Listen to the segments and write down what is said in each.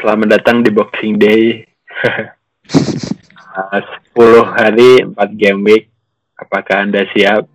selamat datang di Boxing Day. Uh, 10 hari 4 game week. Apakah Anda siap?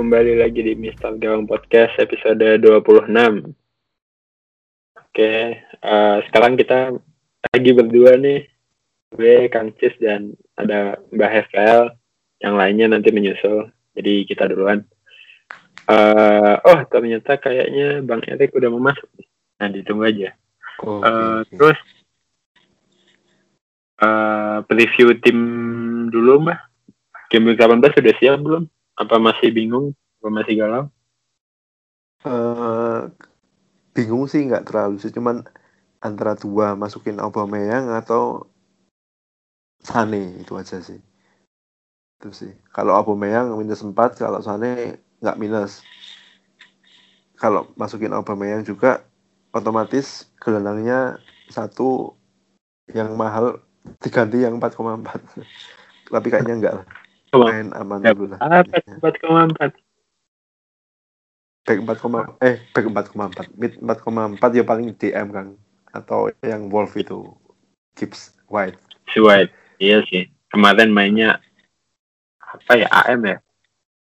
Kembali lagi di Mister Gawang Podcast episode 26. Oke, eh, sekarang kita lagi berdua nih. Gue, Kang Cis, dan ada Mbak Hefel. Yang lainnya nanti menyusul. Jadi kita duluan. Eh, oh, ternyata kayaknya Bang Erik udah mau masuk. Nah, ditunggu aja. Oh, Eh, oke, oke. Terus, eh, preview tim dulu, Mbak. Game week 18 sudah siap belum? Apa masih bingung? Apa masih galau? Eh, bingung sih nggak terlalu sih. Cuman antara dua masukin Aubameyang atau Sane itu aja sih. Itu sih. Kalau Aubameyang minus 4 kalau Sane nggak minus. Kalau masukin Aubameyang juga otomatis gelandangnya satu yang mahal diganti yang 4,4 tapi kayaknya enggak lah main aman ya, dulu lah Apa 4,4? back 4, eh back 4,4 mid 4,4 ya paling DM kan atau yang Wolf itu Gibbs White Si White. Iya sih. Kemarin mainnya apa ya? AM ya?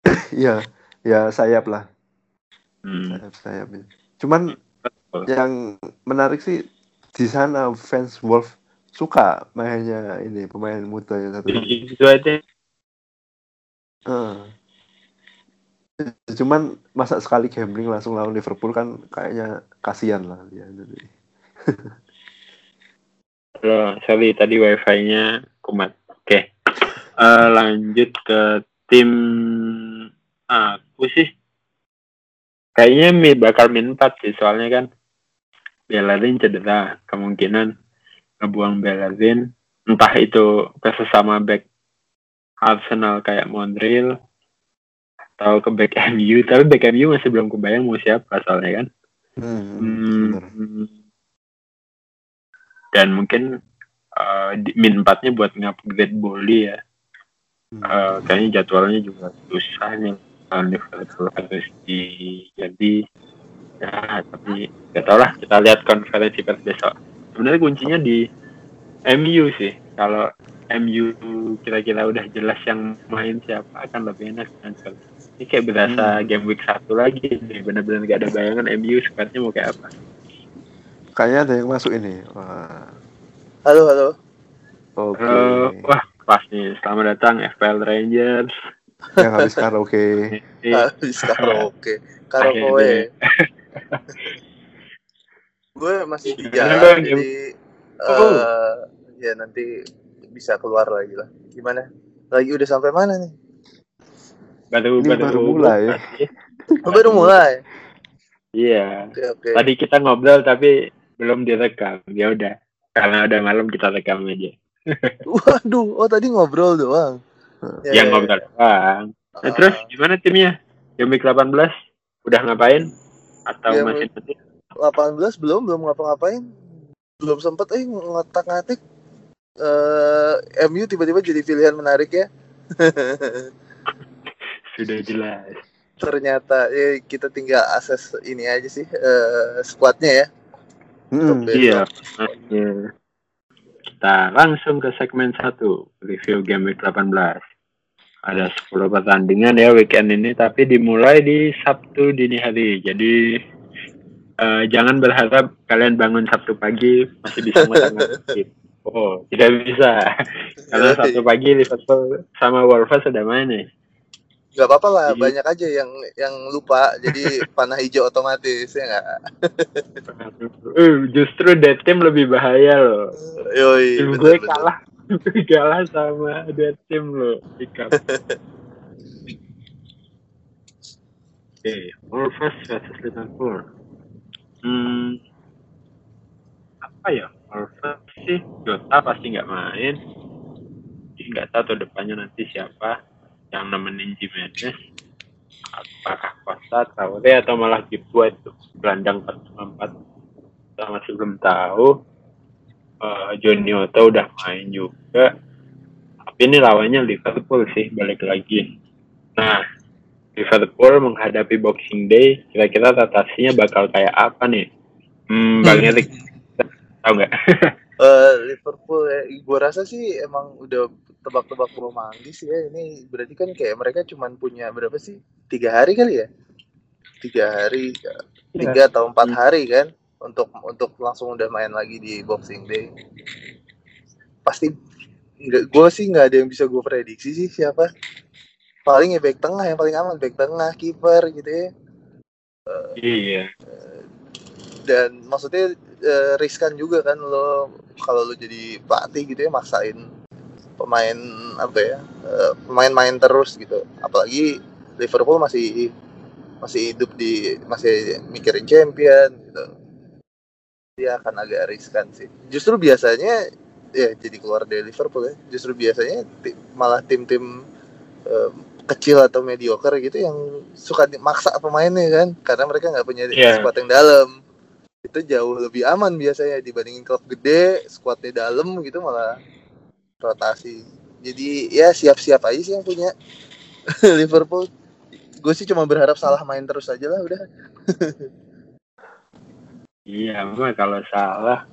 iya ya sayap lah Hmm. sayap sayap cuman betul. yang menarik sih di sana fans Wolf suka mainnya ini pemain muda yang satu itu aja. Eh. cuman masa sekali gambling langsung lawan Liverpool kan kayaknya kasihan lah dia Loh, sorry tadi wifi-nya kumat. Oke. Eh, lanjut ke tim aku sih. Kayaknya mi bakal min 4 sih soalnya kan Bellerin cedera kemungkinan ngebuang Bellerin entah itu ke sesama back Arsenal kayak Montreal atau ke back MU tapi back MU masih belum kebayang mau siapa soalnya kan. Hmm, Hmm, dan mungkin di- min 4 nya buat ngupgrade Boli ya. Hmm. Eh, kayaknya jadwalnya juga susah nih Liverpool harus di jadi ya tapi gak tau lah kita lihat konferensi pers besok. Sebenarnya kuncinya di MU sih. Kalau MU kira-kira udah jelas yang main siapa akan lebih enak kan ini kayak berasa Hmm. game week satu lagi nih bener-bener gak ada bayangan MU squadnya mau kayak apa kayaknya ada yang masuk ini wah Halo, halo. oke Eh, wah pas nih selamat datang FPL Rangers yang habis karaoke Ini Habis karaoke. Karaoke. Gue masih di Gimana, jalan, Bang? jadi Oh. eh ya nanti bisa keluar lagi lah. Gimana? Lagi udah sampai mana nih? baru Ini baru mulai. Oh, baru mulai. Iya. Oke, oke. Tadi kita ngobrol tapi belum direkam. Ya udah. Karena udah malam kita rekam aja. Waduh, oh tadi ngobrol doang. Ya, Yang ya, ngobrol doang. ya. Nah, terus gimana timnya? Week 18 udah ngapain? Atau Game masih nanti? 18 belum belum ngapa-ngapain. Belum sempet eh ngotak-ngatik. Eh MU tiba-tiba jadi pilihan menarik ya. Sudah jelas. Ternyata ya, kita tinggal akses ini aja sih eh squadnya ya. Hmm. Iya. Iya. Kita langsung ke segmen 1. Review game week 18. Ada 10 pertandingan ya weekend ini. Tapi dimulai di Sabtu dini hari. Jadi eh, jangan berharap kalian bangun Sabtu pagi masih bisa ngotak-ngatik. Oh, tidak bisa. Karena Sabtu pagi Liverpool sama Wolves sudah main nih. Gak apa-apa lah, Iya. banyak aja yang yang lupa, jadi panah hijau otomatis ya nggak? Eh, justru that team lebih bahaya loh. Yoi, Tim bener, gue bener. kalah kalah sama that team loh. Oke, Wolves versus Liverpool. Hmm, apa ya? Wolves sih Jota pasti nggak main. nggak tahu tuh depannya nanti siapa yang nemenin Jimenez. Apakah Costa Traore atau malah White tuh gelandang 454 kita masih belum tahu. Eh, Johnny Otto udah main juga. Tapi ini lawannya Liverpool sih balik lagi. Nah Liverpool menghadapi Boxing Day kira-kira rotasinya bakal kayak apa nih? Hmm, Bang Erik tahu nggak Eh, Liverpool ya, gue rasa sih emang udah tebak-tebak romantis ya. Ini berarti kan kayak mereka cuman punya berapa sih? Tiga hari kali ya? Tiga hari, tiga atau empat hari kan? Untuk untuk langsung udah main lagi di Boxing Day. Pasti nggak, gue sih nggak ada yang bisa gue prediksi sih siapa. Paling ya back tengah yang paling aman, back tengah, kiper gitu ya. iya dan maksudnya eh, riskan juga kan lo kalau lo jadi pelatih gitu ya maksain pemain apa ya eh, pemain-main terus gitu. Apalagi Liverpool masih masih hidup di masih mikirin champion gitu. Dia akan agak riskan sih. Justru biasanya ya jadi keluar dari Liverpool ya justru biasanya ti- malah tim-tim eh, kecil atau mediocre gitu yang suka di- maksa pemainnya kan karena mereka nggak punya Iya. squad yang dalam itu jauh lebih aman biasanya dibandingin klub gede squadnya dalam gitu malah rotasi. Jadi ya siap-siap aja sih yang punya. Liverpool gue sih cuma berharap salah main terus aja lah udah. Iya mah kalau salah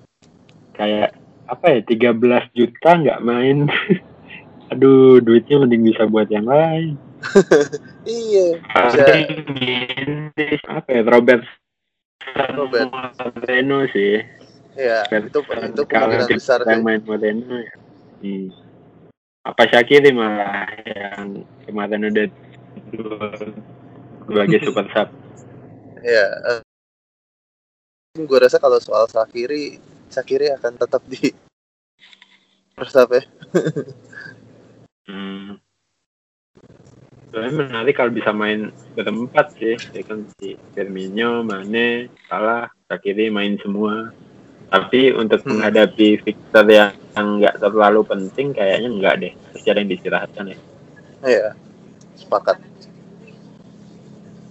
kayak apa ya 13 juta nggak main. Aduh duitnya mending bisa buat yang lain. Iya bisa. apa ya Robert Robert. Moreno sih ya itu itu kemungkinan besar yang main Moreno ya hmm. apa Shakiri malah yang kemarin udah sebagai super sub ya gue rasa kalau soal Sakiri Sakiri akan tetap di first ya Hmm. Soalnya menarik kalau bisa main berempat sih, ya kan si Firmino, Mane, Salah, Shaqiri main semua. Tapi untuk Hmm. menghadapi fixture yang nggak terlalu penting, kayaknya nggak deh. Pasti ada yang diistirahatkan ya. ya sepakat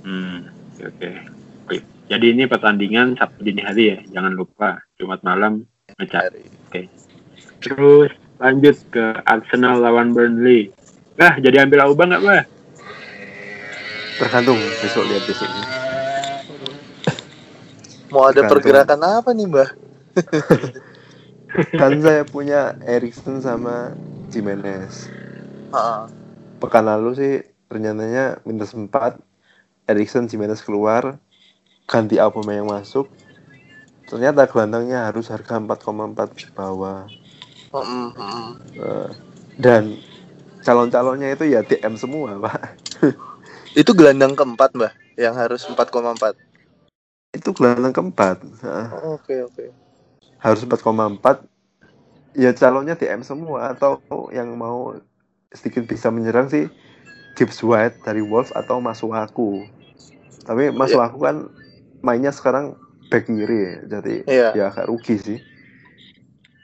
Hmm, oke. Oke. Jadi ini pertandingan Sabtu dini hari ya, jangan lupa Jumat malam ngecat. dari Terus lanjut ke Arsenal lawan Burnley. Nah, jadi ambil Auba nggak, Bah? Tergantung besok lihat besoknya mau ada Tergantung. pergerakan apa nih mbah kan saya punya Erikson sama Jimenez Heeh. pekan lalu sih rencananya minus 4 Erikson Jimenez keluar ganti Aubameyang yang masuk ternyata gelandangnya harus harga 4,4 bawah Mm, mm. Eh, dan calon-calonnya itu ya DM semua pak itu gelandang keempat mbah yang harus 4,4 itu gelandang keempat. Heeh. oke oke. Harus 4,4 ya calonnya DM semua atau yang mau sedikit bisa menyerang sih Gibbs White dari Wolves atau Masuaku. Tapi Masuaku kan mainnya sekarang back kiri jadi Iya. ya agak rugi sih.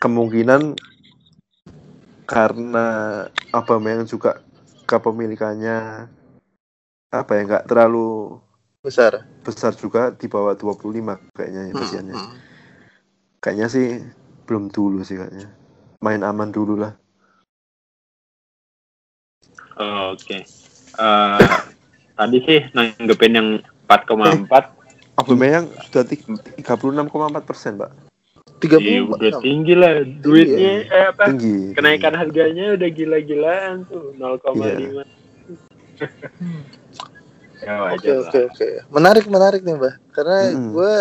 Kemungkinan karena Aubameyang juga kepemilikannya apa ya nggak terlalu besar. besar juga di bawah 25 kayaknya ya Hmm, kasihannya mm. kayaknya sih belum dulu sih kayaknya. Main aman dulu lah. Oh, Oke. Eh, tadi sih nanggepin yang 4,4 Aubameyang sudah ti- 36,4 persen pak. 34 Iya, udah tinggi lah duitnya eh apa tinggi kenaikan harganya udah gila-gilaan tuh 0,5 Iya. ya Oke oke oke. Menarik menarik nih mbak. Karena Mm-mm. gue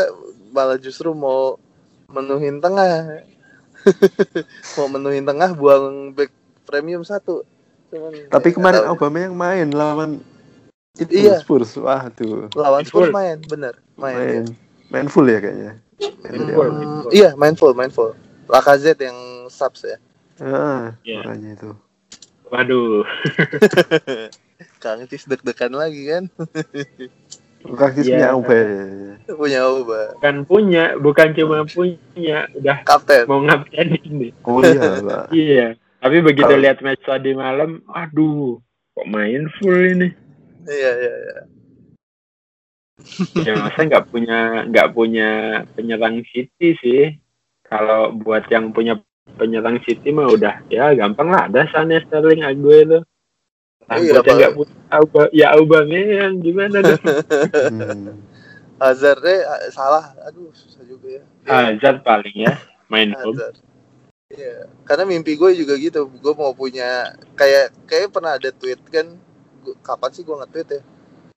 malah justru mau menuhin tengah. mau menuhin tengah buang back premium satu. Cuman, tapi ya, kemarin tahu. Aubameyang main lawan itu Iya. Spurs wah tuh lawan Full. Spurs main bener main. main main full ya kayaknya Main Main dari full. Hmm, iya main full main full. Lacazette yang subs ya. Ah, makanya itu waduh Kang Cis deg-degan lagi kan. kakis Iya. punya Aubameyang Punya Oba. bukan punya bukan cuma punya udah Kapten. mau ngapain nih oh iya pak iya Tapi begitu lihat match tadi malam, aduh, kok main full ini. Iya iya iya. Ya masa nggak punya nggak punya penyerang City sih. Kalau buat yang punya penyerang City mah udah ya gampang lah ada Sané Sterling Aguero. Nah, Iya, buat yang nggak punya Auba, ya Aubameyang gimana dong? Hmm. Hazardnya eh, salah. Aduh susah juga ya. Hazard paling ya main. Hazard. Iya, karena mimpi gue juga gitu. Gue mau punya kayak kayak pernah ada tweet kan. Gua- kapan sih gue nge-tweet ya?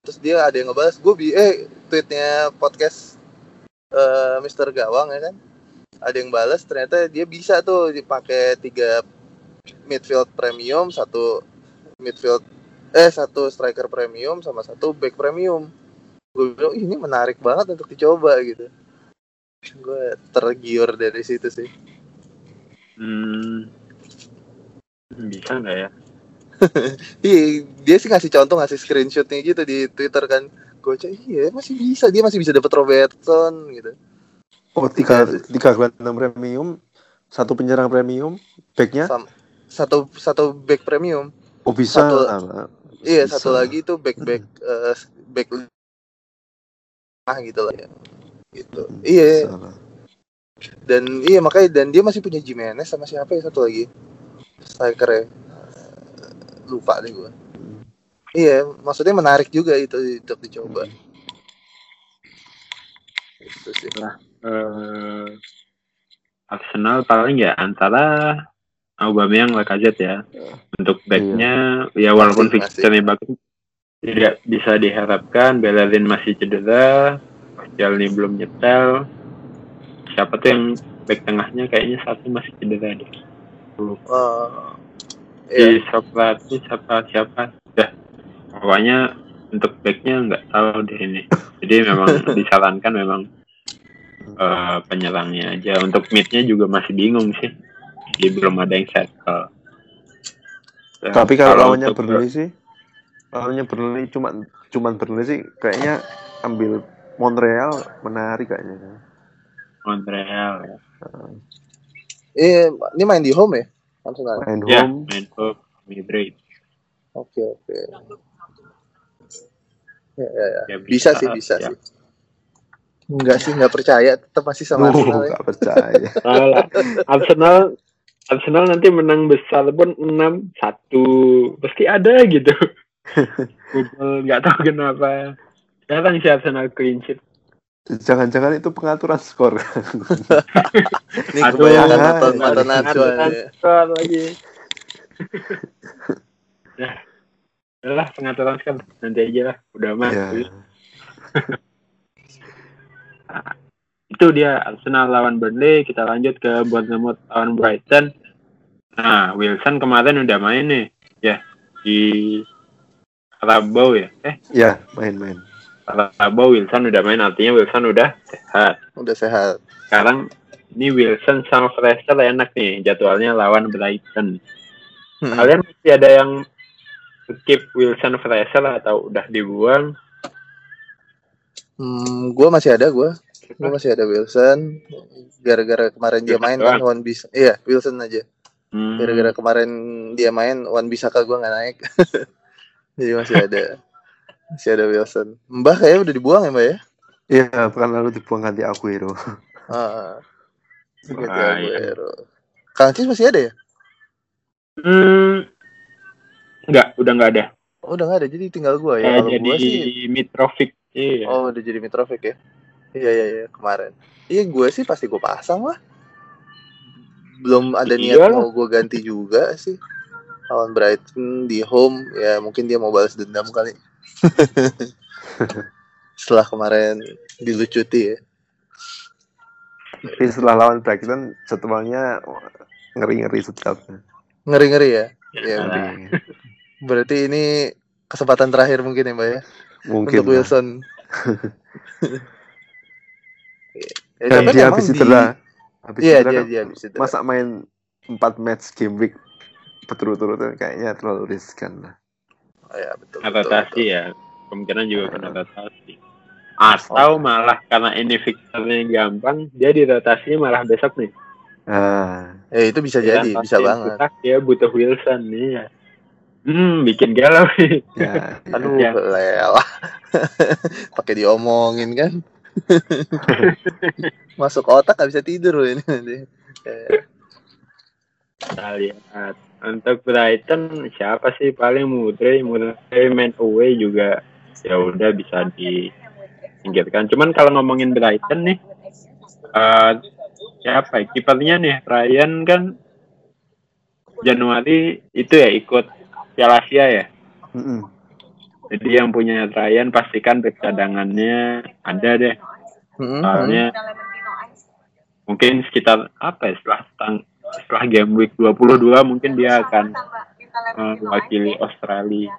Terus dia ada yang ngebahas. Gue bi eh tweetnya podcast eh Mr. Gawang ya kan. Ada yang balas ternyata dia bisa tuh dipakai tiga midfield premium, satu midfield eh satu striker premium sama satu back premium. Gue bilang "Ih, ini menarik banget untuk dicoba gitu. Gue tergiur dari situ sih. Hmm. Bisa nggak ya? Iya, dia sih ngasih contoh ngasih screenshotnya gitu di Twitter kan. Gue cek, iya masih bisa, dia masih bisa dapat Robertson gitu. Oh tiga tiga gelandang premium, satu penyerang premium, backnya Sam- satu satu back premium. Oh bisa. Satu- Ah, Iya, Bisa. satu lagi itu back back eh, back ah gitu lah ya. Gitu. Iya, bisa lah. dan iya makanya dan dia masih punya Jimenez sama siapa ya satu lagi striker ya. Lupa deh gue. Iya, maksudnya menarik juga itu untuk dicoba. Itu sih. Eh, Arsenal paling ya antara Aubameyang Lacazette ya. Untuk backnya ya walaupun fixture-nya bagus tidak bisa diharapkan Bellerin masih cedera, ini belum nyetel. Siapa tuh yang back tengahnya kayaknya satu masih cedera deh. Eh, iya. Di siapa siapa dah pokoknya untuk backnya nggak tahu deh ini. Jadi memang disarankan memang eh, penyerangnya aja. Untuk midnya juga masih bingung sih. Jadi belum ada yang settle. Ya, Tapi kalau lawannya untuk- Burnley sih, lawannya Burnley cuma cuman Burnley sih kayaknya ambil Montreal menarik kayaknya. Montreal ya. Eh, ini main di home ya? Arsenal. Main Ya, home, main home, Madrid. Oke, oke. Ya, ya, ya. Ya, Bisa sih, bisa ya. sih. Enggak sih, enggak percaya. Tetap masih sama uh, Arsenal ya. gak percaya. Salah. Arsenal Arsenal nanti menang besar pun 6-1 pasti ada gitu. Google nggak tahu kenapa. Sekarang si Arsenal clean sheet. Jangan-jangan itu pengaturan skor. Ini Aduh, kebanyakan nonton ini nonton skor lagi. ya. Udah lah pengaturan skor nanti aja lah. Udah mah. ya. Itu dia Arsenal lawan Burnley. Kita lanjut ke Bournemouth lawan Brighton. Nah, Wilson kemarin udah main nih. Ya, di Rabu ya. Eh, Ya, main-main. Rabu Wilson udah main. Artinya Wilson udah sehat. Udah sehat. Sekarang ini Wilson sama Fraser enak nih jadwalnya lawan Brighton. Hmm. Kalian masih ada yang skip Wilson Fraser atau udah dibuang? Hmm, gue masih ada gue. Gue masih ada Wilson. Gara-gara kemarin dia main kan. Wan bisa. Iya, Wilson aja. Hmm, Gara-gara kemarin dia main Wan Bisaka gue nggak naik. Jadi masih ada. Masih ada Wilson. Mbah kayaknya udah dibuang ya Mbak ya? Iya, pekan lalu dibuang ganti Aguero. Ah. Ganti Bahaya. Aguero. Kang Cis masih ada ya? Hmm, enggak, udah nggak ada. Oh, udah nggak ada. Jadi tinggal gue ya. Eh, jadi gue sih Mitrovic. Iya. Oh udah jadi Mitrovic ya? Iya iya iya kemarin. Iya gue sih pasti gue pasang lah. Belum ada niat Iya lah. mau gue ganti juga sih. Lawan Brighton di home ya mungkin dia mau balas dendam kali. Setelah kemarin dilucuti ya. Tapi setelah lawan Brighton, jadwalnya ngeri-ngeri sedapnya. Ngeri ngeri ya. Iya. Ngeri. Berarti ini kesempatan terakhir mungkin ya mbak ya Mungkin. untuk. Wilson. ya, Dan tapi dia habis di- cedera. Habis Iya cedera dia kan dia habis cedera. masa main 4 match game week berturut-turut kayaknya terlalu riskan lah. Oh, ya, betul, betul, rotasi betul. ya. Kemungkinan juga kena rotasi. Atau malah karena ini fixernya gampang, dia dirotasinya malah besok nih. Ah, Eh itu bisa Ya, jadi, bisa banget. Dia butuh Wilson nih ya. Hmm, bikin galau ya, Aduh, Ya. lelah. Pakai diomongin kan. Masuk otak gak bisa tidur loh ini nanti. Kita lihat. Untuk Brighton siapa sih paling Mudre, Mudre main away juga ya udah bisa disingkirkan. Cuman kalau ngomongin Brighton nih, eh siapa ya? kipernya nih Ryan kan Januari itu ya ikut Piala Asia ya. mm-mm. Jadi yang punya Ryan pastikan cadangannya ada deh. Mm-mm. Soalnya mungkin sekitar apa ya setelah tang- setelah game week 22 mungkin dia akan eh, mewakili Australia.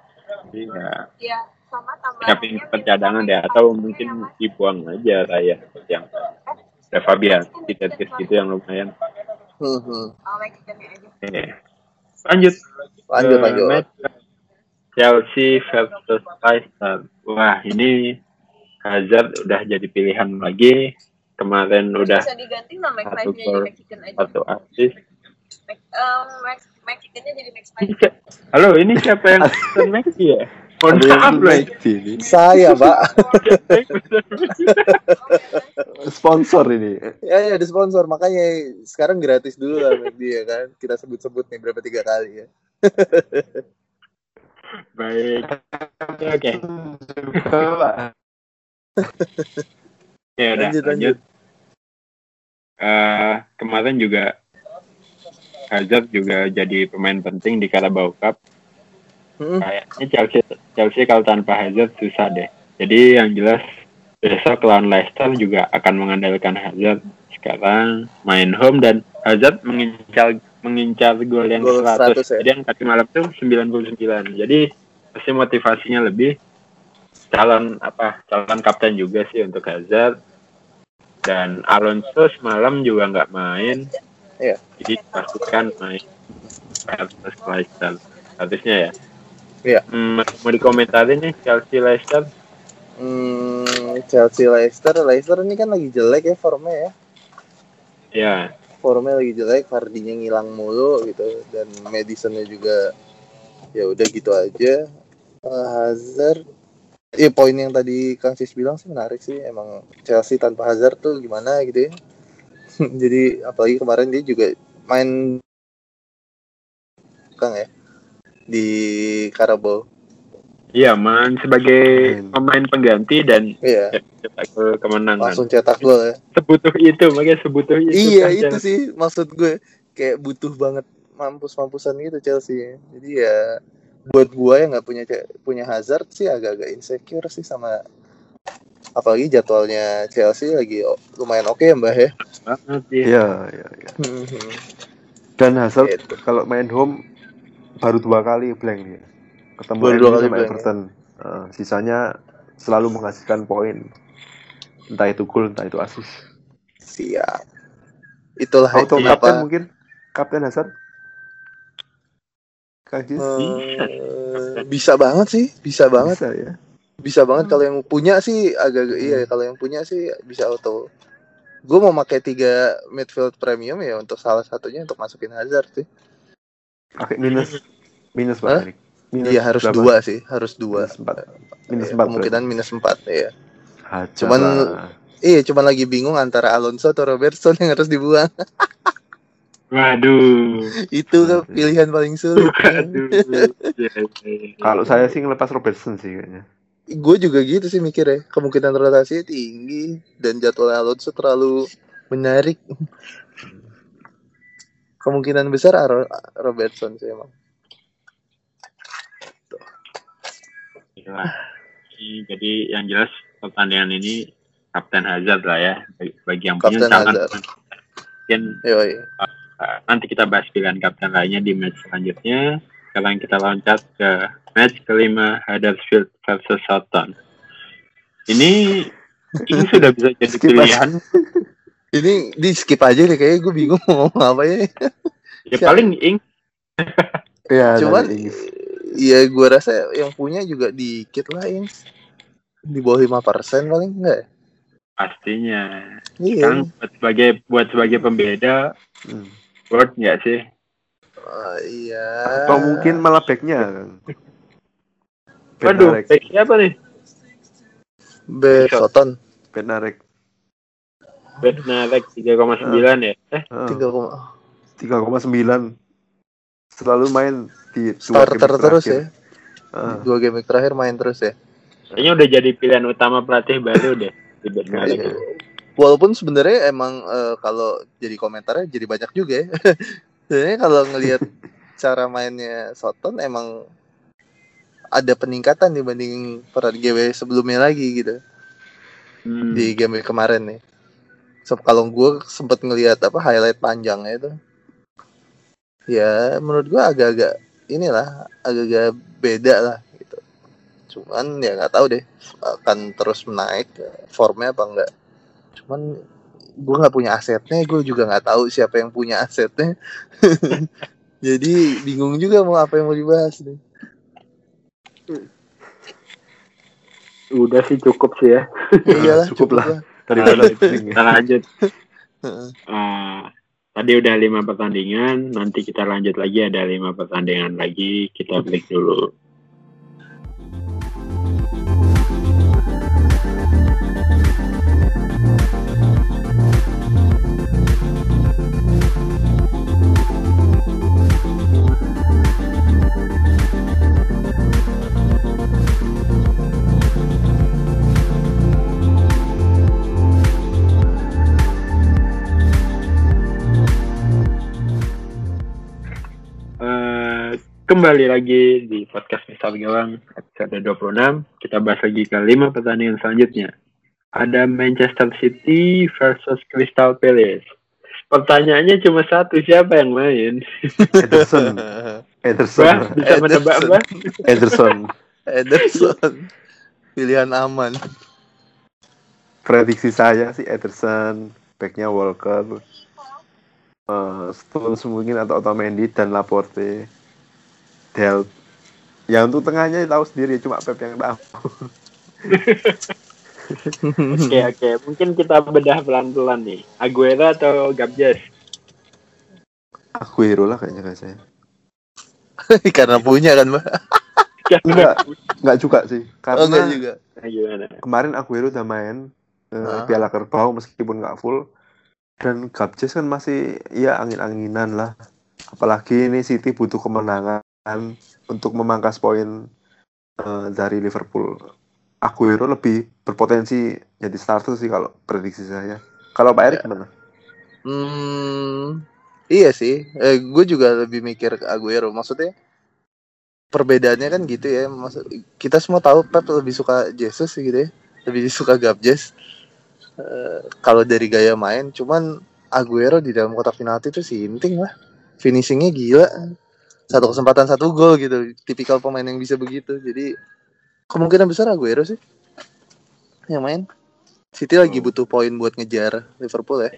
Jadi ya siapin percadangan deh atau mungkin dibuang aja Ryan yang ada Fabian kita gitu yang lumayan. Oke. Lanjut. Lanjut, lanjut. match Chelsea versus Leicester. Wah, ini Hazard udah jadi pilihan lagi. Kemarin udah bisa diganti nama satu McFly-nya jadi gol, Mexican aja. satu assist. Mac- um, Mac- Mexican-nya jadi Ini McFly. si- Halo, ini siapa yang pesan Maxi ya? Mohon maaf loh. sini. Saya, Pak. Sponsor ini. ya, ya, ada sponsor. Makanya sekarang gratis dulu lah dia kan. Kita sebut-sebut nih berapa tiga kali ya. Baik. Oke, oke. Ya udah, Lanjut, lanjut. Eh, kemarin juga Hazard juga jadi pemain penting di Carabao Cup. Mm-mm. Kayaknya Chelsea Chelsea kalau tanpa Hazard susah deh. Jadi yang jelas besok lawan Leicester juga akan mengandalkan Hazard. Sekarang main home dan Hazard mengincar mengincar gol yang Gol 100. 100 ya? Jadi yang tadi malam tuh 99. Jadi pasti motivasinya lebih calon apa calon kapten juga sih untuk Hazard. Dan Alonso semalam juga nggak main. Iya. jadi pastikan main. Versus Leicester. Harusnya ya. Iya. Hmm, mau dikomentarin nih Chelsea Leicester? Hmm, Chelsea Leicester, Leicester ini kan lagi jelek ya formnya ya. ya Formnya lagi jelek, Vardy-nya ngilang mulu gitu. Dan Madison-nya juga ya udah gitu aja. Eh, Hazard Iya poin yang tadi Kang Cis bilang sih menarik sih emang Chelsea tanpa Hazard tuh gimana gitu ya. Jadi apalagi kemarin dia juga main Kang ya di Carabao. iya main sebagai Main. pemain pengganti dan Iya, cetak gol kemenangan langsung cetak gol ya. sebutuh itu makanya sebutuh itu iya kan itu Chelsea. sih maksud gue kayak butuh banget mampus-mampusan gitu Chelsea jadi ya buat gue yang nggak punya punya Hazard sih agak-agak insecure sih sama apalagi jadwalnya Chelsea lagi lumayan oke ya mbak ya banget ya. Iya, iya, iya. Dan Hazard Gitu. kalau main home baru dua kali blank dia. Ketemu Baru dua kali sama Everton. Eh, sisanya selalu menghasilkan poin. Entah itu gol, entah itu assist. siap itulah Auto itu kapten mungkin? Kapten Hazard? Kang Jis? Eh, bisa banget sih bisa banget Bisa ya. bisa banget kalau yang punya sih agak iya kalau yang punya sih bisa auto gue mau pakai tiga midfield premium ya untuk salah satunya untuk masukin Hazard sih Pakai minus minus? Pak. Minus Iya harus dua sih, harus dua. Minus empat. Minus Iya, empat. kemungkinan minus empat ya. Cuman-. Iya, cuman lagi bingung antara Alonso atau Robertson yang harus dibuang. waduh Itu kan pilihan paling sulit. waduh Iya, iya, iya. Kalau saya sih ngelepas Robertson sih kayaknya. Gue juga gitu sih mikir ya. Kemungkinan rotasinya tinggi dan jadwal Alonso terlalu menarik. Kemungkinan besar Aro- Robertson sih emang. Ini jadi yang jelas pertandingan ini Kapten Hazard lah ya bagi, yang punya Kapten Hazard. mungkin Yoi. uh, nanti kita bahas pilihan kapten lainnya di match selanjutnya sekarang kita loncat ke match kelima Huddersfield versus Southampton ini ini sudah bisa jadi Skip aja. pilihan Ini di skip aja deh kayaknya gue bingung mau ngomong apa ya. ya paling ing Iya, Cuman. Iya, gue rasa yang punya juga dikit lah yang di bawah lima persen paling enggak. ya? pastinya. Iya. Kan buat sebagai buat sebagai pembeda Hmm. Worth nggak sih? Oh, iya. Atau mungkin malah backnya kan. Waduh, Bednarek. back siapa nih? Be Soton Bednarek. Bednarek 3,9 ya? Eh, Heeh. tiga koma 3,9 selalu main di dua starter game terus terakhir. ya. Heeh. Dua game terakhir main terus ya. kayaknya udah jadi pilihan utama pelatih baru deh di Bednarek. Walaupun sebenarnya emang eh, kalau jadi komentarnya jadi banyak juga ya. Sebenarnya kalau ngelihat cara mainnya Soton emang ada peningkatan dibanding per GW sebelumnya lagi gitu Hmm. di game kemarin nih. So, kalau gue sempet ngelihat apa highlight panjangnya itu, ya menurut gue agak-agak inilah agak-agak beda lah gitu. Cuman ya nggak tahu deh akan terus menaik formnya apa enggak. Cuman gue nggak punya asetnya, gue juga nggak tahu siapa yang punya asetnya. Jadi bingung juga mau apa yang mau dibahas nih. Udah sih cukup sih ya. Iyalah, cukup lah. lah. Daripada pusing ya. Kita lanjut. Heeh. Eh, tadi udah lima pertandingan, nanti kita lanjut lagi ada lima pertandingan lagi. Kita break dulu. Kembali lagi di podcast Misal Gawang episode 26. Kita bahas lagi ke lima pertandingan selanjutnya. Ada Manchester City versus Crystal Palace. Pertanyaannya cuma satu, siapa yang main? Ederson. Ederson. Bah, bisa menebak, Ederson. Bah? Ederson. Ederson. Pilihan aman. Prediksi saya sih Ederson, backnya Walker, eh Stones mungkin atau Otamendi dan Laporte. Del. Ya untuk tengahnya tahu sendiri cuma Pep yang tahu. Oke, oke. Mungkin kita bedah pelan-pelan nih. Aguero atau Gabjes? Aguero lah kayaknya kayak saya. Karena punya kan, Mbak. Enggak, enggak juga sih. Oh, Karena enggak juga. Nah, kemarin Aguero udah main eh, Ah. Piala Kerbau meskipun nggak full dan Gabjes kan masih ya angin-anginan lah apalagi ini City butuh kemenangan untuk memangkas poin eh, dari Liverpool Aguero lebih berpotensi jadi starter sih kalau prediksi saya kalau Pak Erik gimana? Hmm, iya sih. Eh, gue juga lebih mikir ke Aguero. Maksudnya perbedaannya kan gitu ya. Maksud kita semua tahu Pep lebih suka Jesus sih gitu ya. Lebih suka Gabjes. Eh, kalau dari gaya main, cuman Aguero di dalam kotak penalti itu sinting lah. Finishingnya gila. Satu kesempatan satu gol gitu. Tipikal pemain yang bisa begitu. Jadi kemungkinan besar Aguero sih yang main. City lagi Hmm. butuh poin buat ngejar Liverpool ya.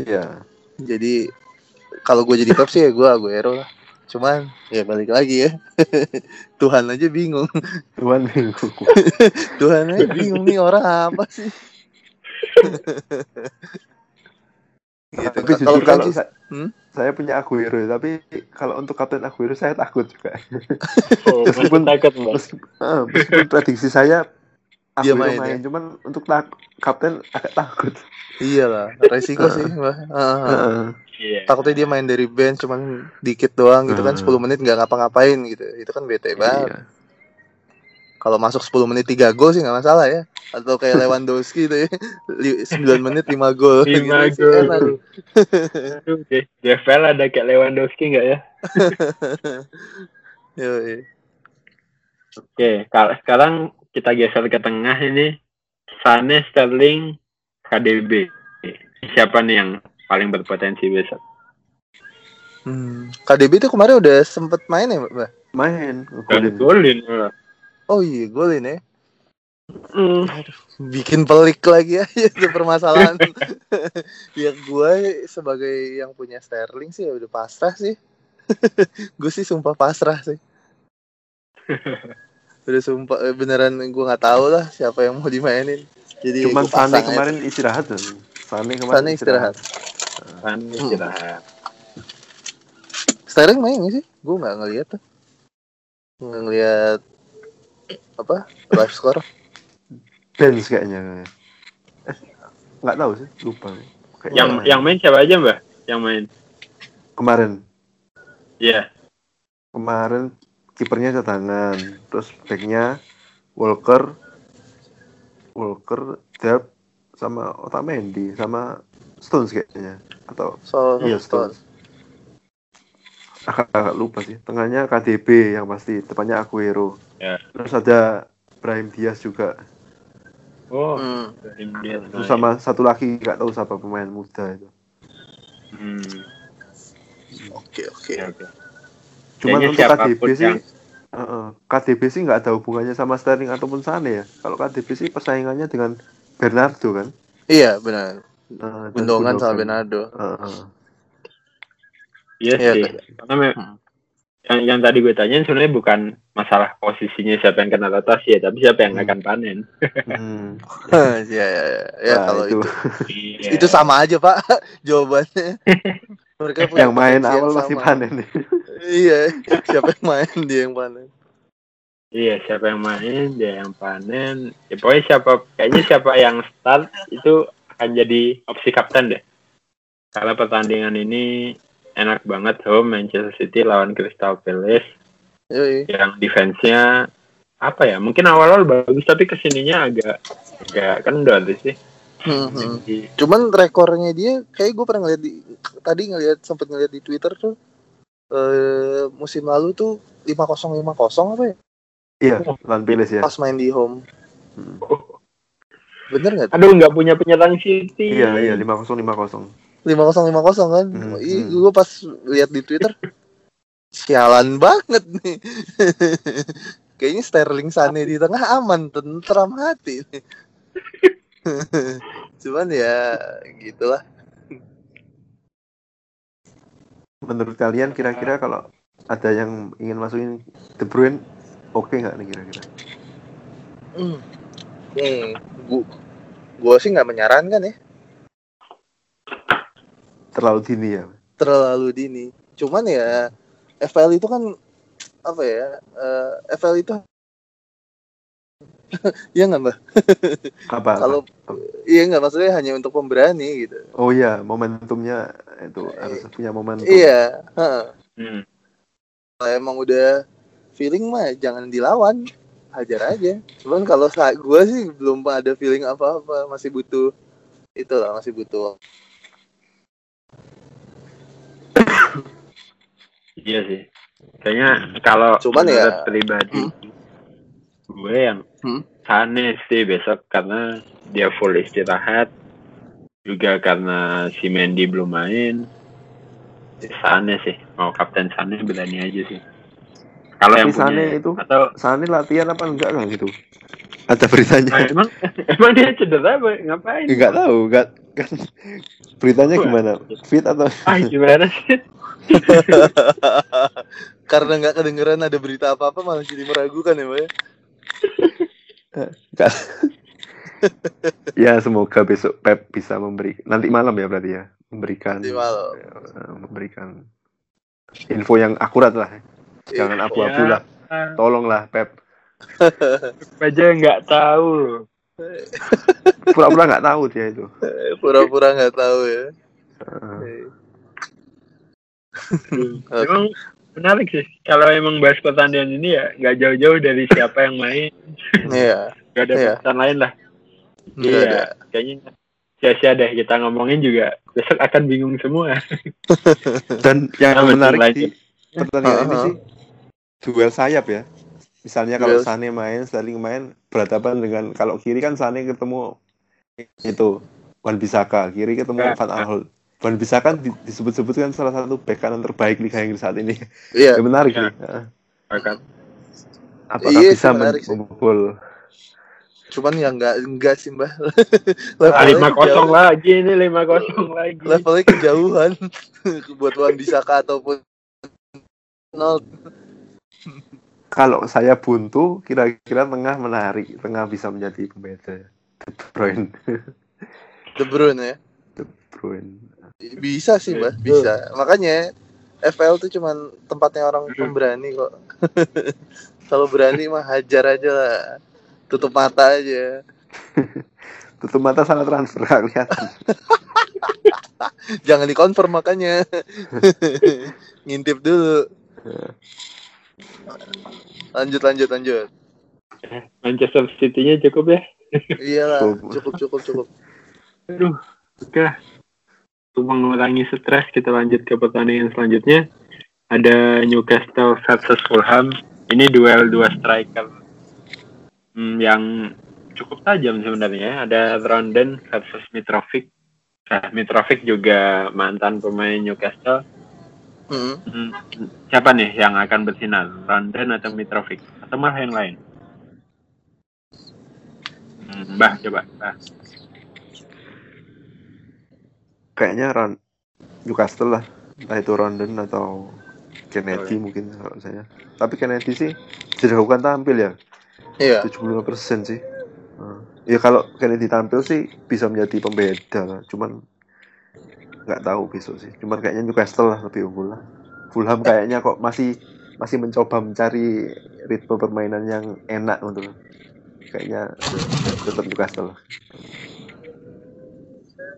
Iya Jadi kalau gue jadi Pep sih ya gue Aguero lah. Cuman ya balik lagi ya. Tuhan aja bingung. Tuhan minggu Tuhan aja bingung nih orang apa sih. gitu. tapi Kalau jujur kalau sa- Hmm? saya punya Aguero tapi kalau untuk kapten Aguero saya takut juga Oh, Meskipun- takut, Mbak. Meski- eh, meskipun prediksi saya Dia Aguero main, main, ya? cuman untuk tak- kapten agak takut iya lah, resiko sih. Mbak. Ah, ah. Heeh. Iya. Takutnya dia main dari bench cuman dikit doang gitu kan Hmm. 10 menit nggak ngapa-ngapain gitu. Itu kan bete banget. Iya. Kalau masuk 10 menit 3 gol sih nggak masalah ya. Atau kayak Lewandowski itu ya. Li- 9 menit 5 gol. Lima Gitu sih enak. gol. Aduh, FPL ada kayak Lewandowski nggak ya? Yoi. Oke, kalau sekarang kita geser ke tengah ini. Sane, Sterling, KDB. Siapa nih yang paling berpotensi besar? Hmm. KDB itu kemarin udah sempet main ya, Mbak? main Dan golin. Oh iya, golin ya. Hmm. Bikin pelik lagi aja itu permasalahan. ya gue sebagai yang punya Sterling sih ya udah pasrah sih. gue sih sumpah pasrah sih. udah sumpah eh, beneran gue nggak tahu lah siapa yang mau dimainin. Jadi Cuman Sane aja. kemarin istirahat kan. Sane kemarin Sane istirahat. Kan istirahat. Sterling main nggak sih? Gue nggak ngeliat tuh. Nggak ngeliat apa live score. Benz kayaknya. Eh, nggak tahu sih, lupa. Kayaknya Yang main. yang main siapa aja mbak? Yang main? kemarin Iya. kemarin kipernya cadangan, terus backnya Walker, Walker, Delp, sama Otamendi, sama Stones kayaknya atau So, iya Stones. Agak, agak lupa sih. Tengahnya KDB yang pasti, depannya Aguero. Ya. Terus ada Brahim Diaz juga. Oh. Hmm. Dia Terus sama satu lagi nggak tahu siapa pemain muda itu. Hmm. Oke oke. Oke oke. Cuman Kayaknya untuk KDB sih, yang- Heeh. KDB sih nggak ada hubungannya sama Sterling ataupun Sane ya. Kalau KDB sih persaingannya dengan Bernardo kan. Iya benar. Eh, dan Gundogan sama. Bernardo. Heeh. Iya Iya, sih. Karena me- Hmm. Yang yang tadi gue tanyain sebenarnya bukan masalah posisinya siapa yang kena rotasi ya, tapi siapa yang Hmm. akan panen. Hmm. Iya iya iya. Ya Nah, kalau itu. Iya. itu sama aja pak jawabannya. Mereka punya yang main yang awal masih sama. panen. Iya. Siapa yang main dia yang panen. Iya, siapa yang main, dia yang panen. Ya pokoknya siapa, kayaknya siapa yang start itu akan jadi opsi kapten deh. Karena pertandingan ini enak banget home Manchester City lawan Crystal Palace Yoi. yang defense-nya apa ya? Mungkin awal-awal bagus tapi ke sininya agak agak kendor sih. Hmm, hmm. Jadi, Cuman rekornya dia kayak gue pernah ngeliat di tadi ngeliat sempet ngeliat di Twitter tuh eh musim lalu tuh 5-0 5-0 apa ya? Iya, lawan Palace ya. Pas main di home. Hmm. Bener nggak? tuh? aduh nggak punya penyerang City. Iya, iya 5-0 5-0. 5-0 5-0 kan? Hmm, Ih, hmm. gue pas lihat di Twitter sialan banget nih. Kayaknya Sterling Sane di tengah aman, tentram hati. nih. Cuman ya gitulah. Menurut kalian kira-kira kalau ada yang ingin masukin De Bruyne oke nggak nih kira-kira? Hmm. Hmm. Gu- Gua sih nggak menyarankan ya Terlalu dini ya. terlalu dini. Cuman ya FPL itu kan apa ya? eh, FPL itu Iya nggak mbak? Apa? Kalau iya nggak maksudnya hanya untuk pemberani gitu. Oh iya, momentumnya itu harus punya momentum. Iya. heeh. Hmm. Kalau emang udah feeling mah jangan dilawan, hajar aja. Cuman kalau saat gue sih belum ada feeling apa-apa, masih butuh itu lah, masih butuh. Iya sih. Kayaknya kalau Cuman ya- menurut pribadi gue yang Hmm? Sane sih besok karena dia full istirahat juga karena si Mendy belum main. Sane sih mau kapten Sane berani aja sih. Kalau yang Sane punya itu atau Sane latihan apa enggak kan gitu? Ada beritanya. Ah, emang emang dia cedera apa ngapain? Enggak tahu, enggak kan beritanya gimana? Fit atau Ah gimana sih? Karena nggak kedengeran ada berita apa-apa malah jadi meragukan ya, Mbak. ya? ya semoga besok Pep bisa memberi nanti malam ya berarti ya memberikan Nanti malam. eh, memberikan info yang akurat lah jangan Info. abu-abu lah tolonglah Pep aja nggak tahu loh. pura-pura nggak tahu dia itu Pura-pura nggak tahu ya. Oke. Emang menarik sih. Kalau emang bahas pertandingan ini ya nggak jauh-jauh dari siapa yang main. Iya. Gak ada Iya. pesan lain lah. Iya. Kayaknya sia-sia deh kita ngomongin juga besok akan bingung semua. dan yang Nah, menarik lagi. di pertandingan ini Uh-huh. sih duel sayap ya misalnya kalau Duel- Sane main Sterling main berhadapan dengan kalau kiri kan Sane ketemu itu Wan Bisaka kiri ketemu Ya. Van Aanholt Di- disebut-sebut kan salah satu bek kanan terbaik Liga Inggris saat ini Iya. ya, menarik Ya. nih Heeh. Akan. apakah Iya sih, bisa menarik sih. memukul Cuman ya nggak enggak sih, Mbak. Ah, lima kosong lagi ini lima kosong lagi. Levelnya kejauhan buat Wan Bisaka ataupun nol. kalau saya buntu kira-kira tengah menarik tengah bisa menjadi pembeda De Bruyne. De Bruyne ya. De Bruyne. Bisa sih, Mbak. Bisa. Makanya FL tuh cuman tempatnya orang Hmm. pemberani kok. Kalau berani mah hajar aja lah. Tutup mata aja. Tutup mata salah transfer kelihatan. Jangan dikonfirm makanya. Ngintip dulu. Lanjut lanjut lanjut. Manchester City-nya cukup ya. Iyalah, cukup cukup cukup. Aduh, oke. Untuk mengurangi stres, kita lanjut ke pertandingan selanjutnya. Ada Newcastle versus Fulham. Ini duel dua striker hmm, yang cukup tajam sebenarnya. Ada Rondon versus Mitrovic. Nah, Mitrovic juga mantan pemain Newcastle. Hmm. Hmm, siapa nih yang akan bersinar? Rondon atau Mitrovic? Atau malah yang lain? Hmm, bah, coba. Bah. Kayaknya Ron Newcastle lah. Entah itu Rondon atau Kennedy mungkin kalau saya. Tapi Kennedy sih diragukan tampil ya. Iya. 75% sih. Nah, Ya kalau Kennedy tampil sih bisa menjadi pembeda lah. Cuman nggak tahu besok sih. Cuman kayaknya Newcastle lah lebih unggul lah. Fulham kayaknya kok masih masih mencoba mencari ritme permainan yang enak untuk kayaknya tetap Newcastle lah.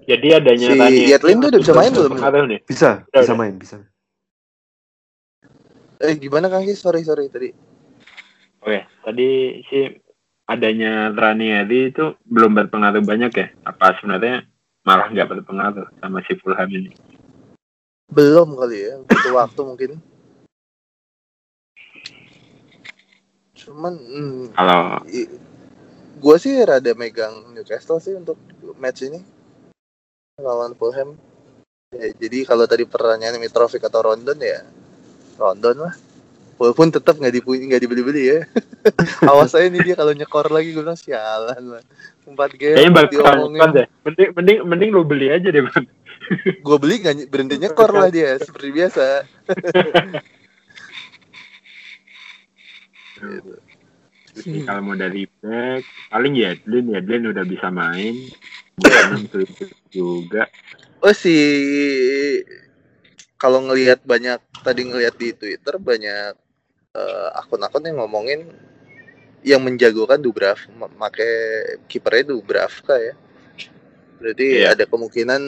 Jadi adanya Si Rani Yedlin tuh udah bisa main belum? Bisa, Udah, bisa udah. main, bisa. Eh gimana Kang Kis? Sorry sorry tadi. Oke, tadi sih adanya Ranieri itu belum berpengaruh banyak ya? Apa sebenarnya malah nggak berpengaruh sama si Fulham ini? Belum kali ya. Butuh waktu mungkin. Cuman hmm, Kalau gua sih rada megang Newcastle sih untuk match ini lawan Fulham. Ya, jadi kalau tadi pertanyaan Mitrovic atau Rondon ya Rondon lah. Walaupun tetap nggak dipunya nggak dibeli-beli ya. Awas aja nih dia kalau nyekor lagi gue bilang sialan lah. Empat game kayaknya bakal deh. Mending, mending, mending lu beli aja deh, Bang. Gue beli nggak berhenti nyekor lah dia seperti biasa. Gitu. Kalau mau dari back, paling Yedlin, Yedlin udah bisa main. Bukan juga. Oh si kalau ngelihat banyak tadi ngelihat di Twitter banyak eh, akun-akun yang ngomongin yang menjagokan Dubrav make kipernya Dubravka ya. Berarti Iya. ada kemungkinan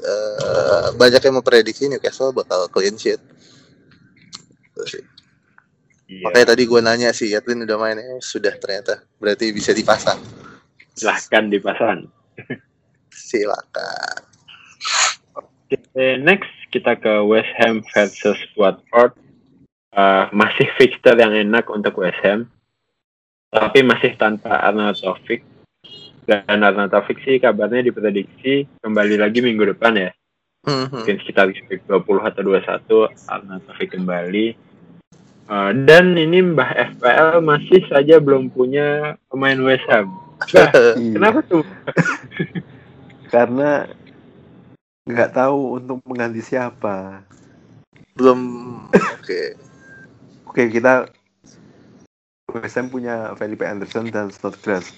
eh, banyak yang memprediksi Newcastle bakal clean sheet. Sih. Iya. Makanya tadi gue nanya sih, Yatlin udah main ya sudah ternyata. Berarti bisa dipasang. Silahkan dipasang. Silakan. Oke, next kita ke West Ham versus Watford. Eh, masih fixture yang enak untuk West Ham, tapi masih tanpa Arnaud Taufik. Dan Arnaud Taufik sih kabarnya diprediksi kembali lagi minggu depan ya. Mhm. Mungkin sekitar week 20 atau 21 Arnaud Taufik kembali. Eh, dan ini Mbah FPL masih saja belum punya pemain West Ham. Bah, Iya. kenapa tuh? Karena nggak tahu untuk mengganti siapa. Belum oke. Oke, kita West Ham punya Felipe Anderson dan Snodgrass.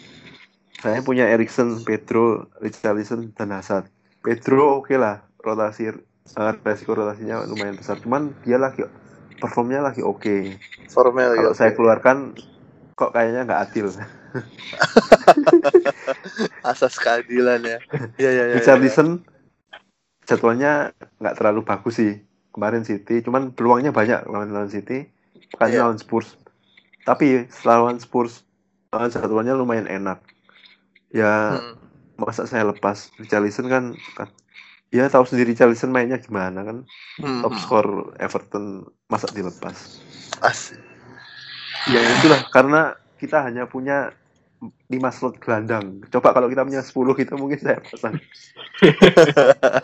Saya punya Erikson, Pedro, Richarlison, dan Hazard. Pedro oke lah, rotasi eh, resiko rotasinya lumayan besar. Cuman dia lagi performnya lagi oke. Formel Kalau ya. saya keluarkan kok kayaknya nggak adil. asas keadilan ya. Iya iya iya. Richarlison jadwalnya nggak terlalu bagus sih kemarin City, cuman peluangnya banyak lawan lawan City, kan Iya. lawan Spurs. Tapi setelah lawan Spurs eh, jadwalnya lumayan enak. Ya Hmm. masa saya lepas Richarlison kan, kan ya tahu sendiri Richarlison mainnya gimana kan Hmm. top skor Everton masa dilepas. Asik. Ya itulah karena kita hanya punya 5 slot gelandang. Coba kalau kita punya 10 gitu mungkin saya pasang.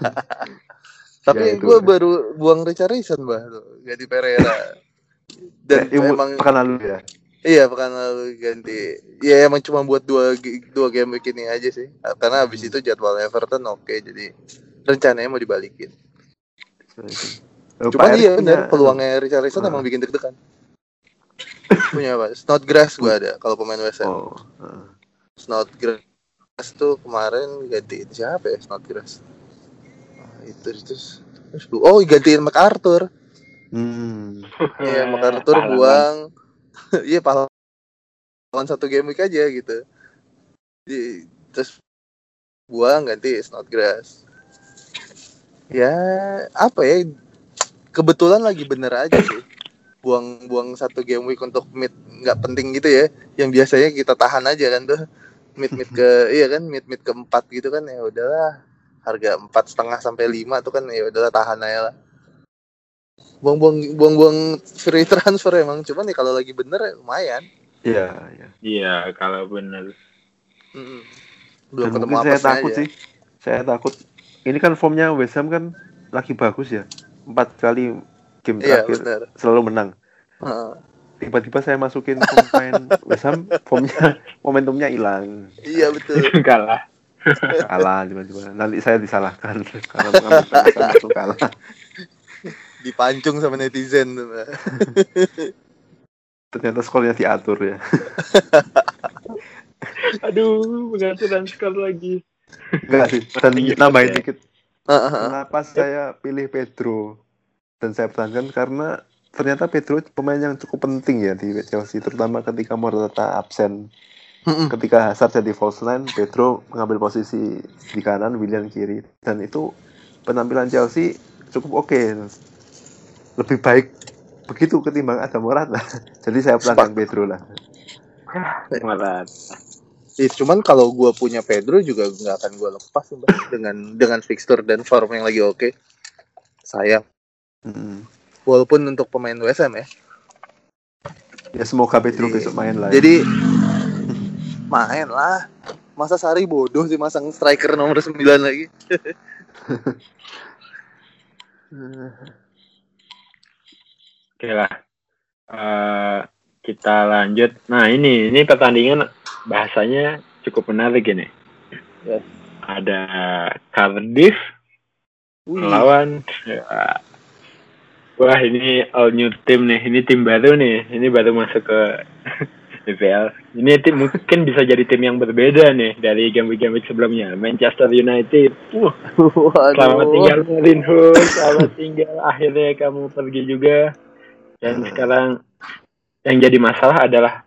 Tapi Ya, gue baru buang Richarlison bah tuh, ganti Pereira. Dan ibu- emang pekan lalu ya. iya pekan lalu ganti. Ya emang cuma buat dua dua game week ini aja sih. Karena habis itu jadwal Everton oke jadi rencananya mau dibalikin. Cuma Erik iya punya- benar peluangnya Richarlison Ah. emang bikin deg-degan. Punya apa? Snodgrass gue ada kalau pemain West Ham. Oh, heeh. Snodgrass tuh kemarin gantiin siapa ya Snodgrass nah, itu terus oh gantiin MacArthur Hmm. Iya, MacArthur buang. Iya, pahlawan satu game week aja gitu. Di, terus buang ganti Snodgrass. Ya, apa ya? Kebetulan lagi bener aja sih. Buang-buang satu game week untuk mid nggak penting gitu ya. Yang biasanya kita tahan aja kan tuh. Mid-mid ke iya kan, mid-mid keempat gitu kan ya udahlah. Harga empat setengah sampai lima tuh kan ya udahlah tahan aja lah buang-buang buang-buang free transfer emang cuman nih kalau lagi bener ya lumayan Iya, iya. Iya, kalau benar. Mm-mm. belum Dan ketemu saya takut sih. Saya takut. Ini kan formnya West Ham kan lagi bagus ya. Empat kali game iya terakhir benar selalu menang. Heeh. Tiba-tiba saya masukin pemain West Ham, formnya momentumnya hilang. iya betul Kalah. Kalah tiba-tiba. Nanti saya disalahkan karena mengambil kalah. dipancung sama netizen. Ternyata skornya diatur ya. Aduh, pengaturan skor lagi. Enggak sih. Dan nambahin dikit. Heeh. Kenapa saya pilih Pedro dan saya pertahankan karena ternyata Pedro pemain yang cukup penting ya di Chelsea terutama ketika Morata absen. Mm-mm. ketika Hazard jadi false nine Pedro mengambil posisi di kanan William kiri. Dan itu penampilan Chelsea cukup oke. Lebih baik begitu ketimbang ada Morata. Jadi saya pertahankan Pedro lah. Marat. Ih, cuman kalau gua punya Pedro juga nggak akan gua lepas Mbak, dengan dengan fixture dan form yang lagi oke sayang Mm. walaupun untuk pemain WSM ya ya semoga Pedro Jadi- besok main lah ya. jadi main lah masa Sari bodoh sih masang striker nomor 9 lagi Oke lah. Eh, kita lanjut. Nah ini, ini pertandingan bahasanya cukup menarik ini. Yes. Ada Cardiff Wih, melawan ya, wah ini all new team nih. Ini tim baru nih. Ini baru masuk ke IPL ini tim mungkin bisa jadi tim yang berbeda nih dari game-game sebelumnya. Manchester United. Waduh. selamat tinggal Mourinho selamat tinggal. Akhirnya kamu pergi juga. Dan sekarang yang jadi masalah adalah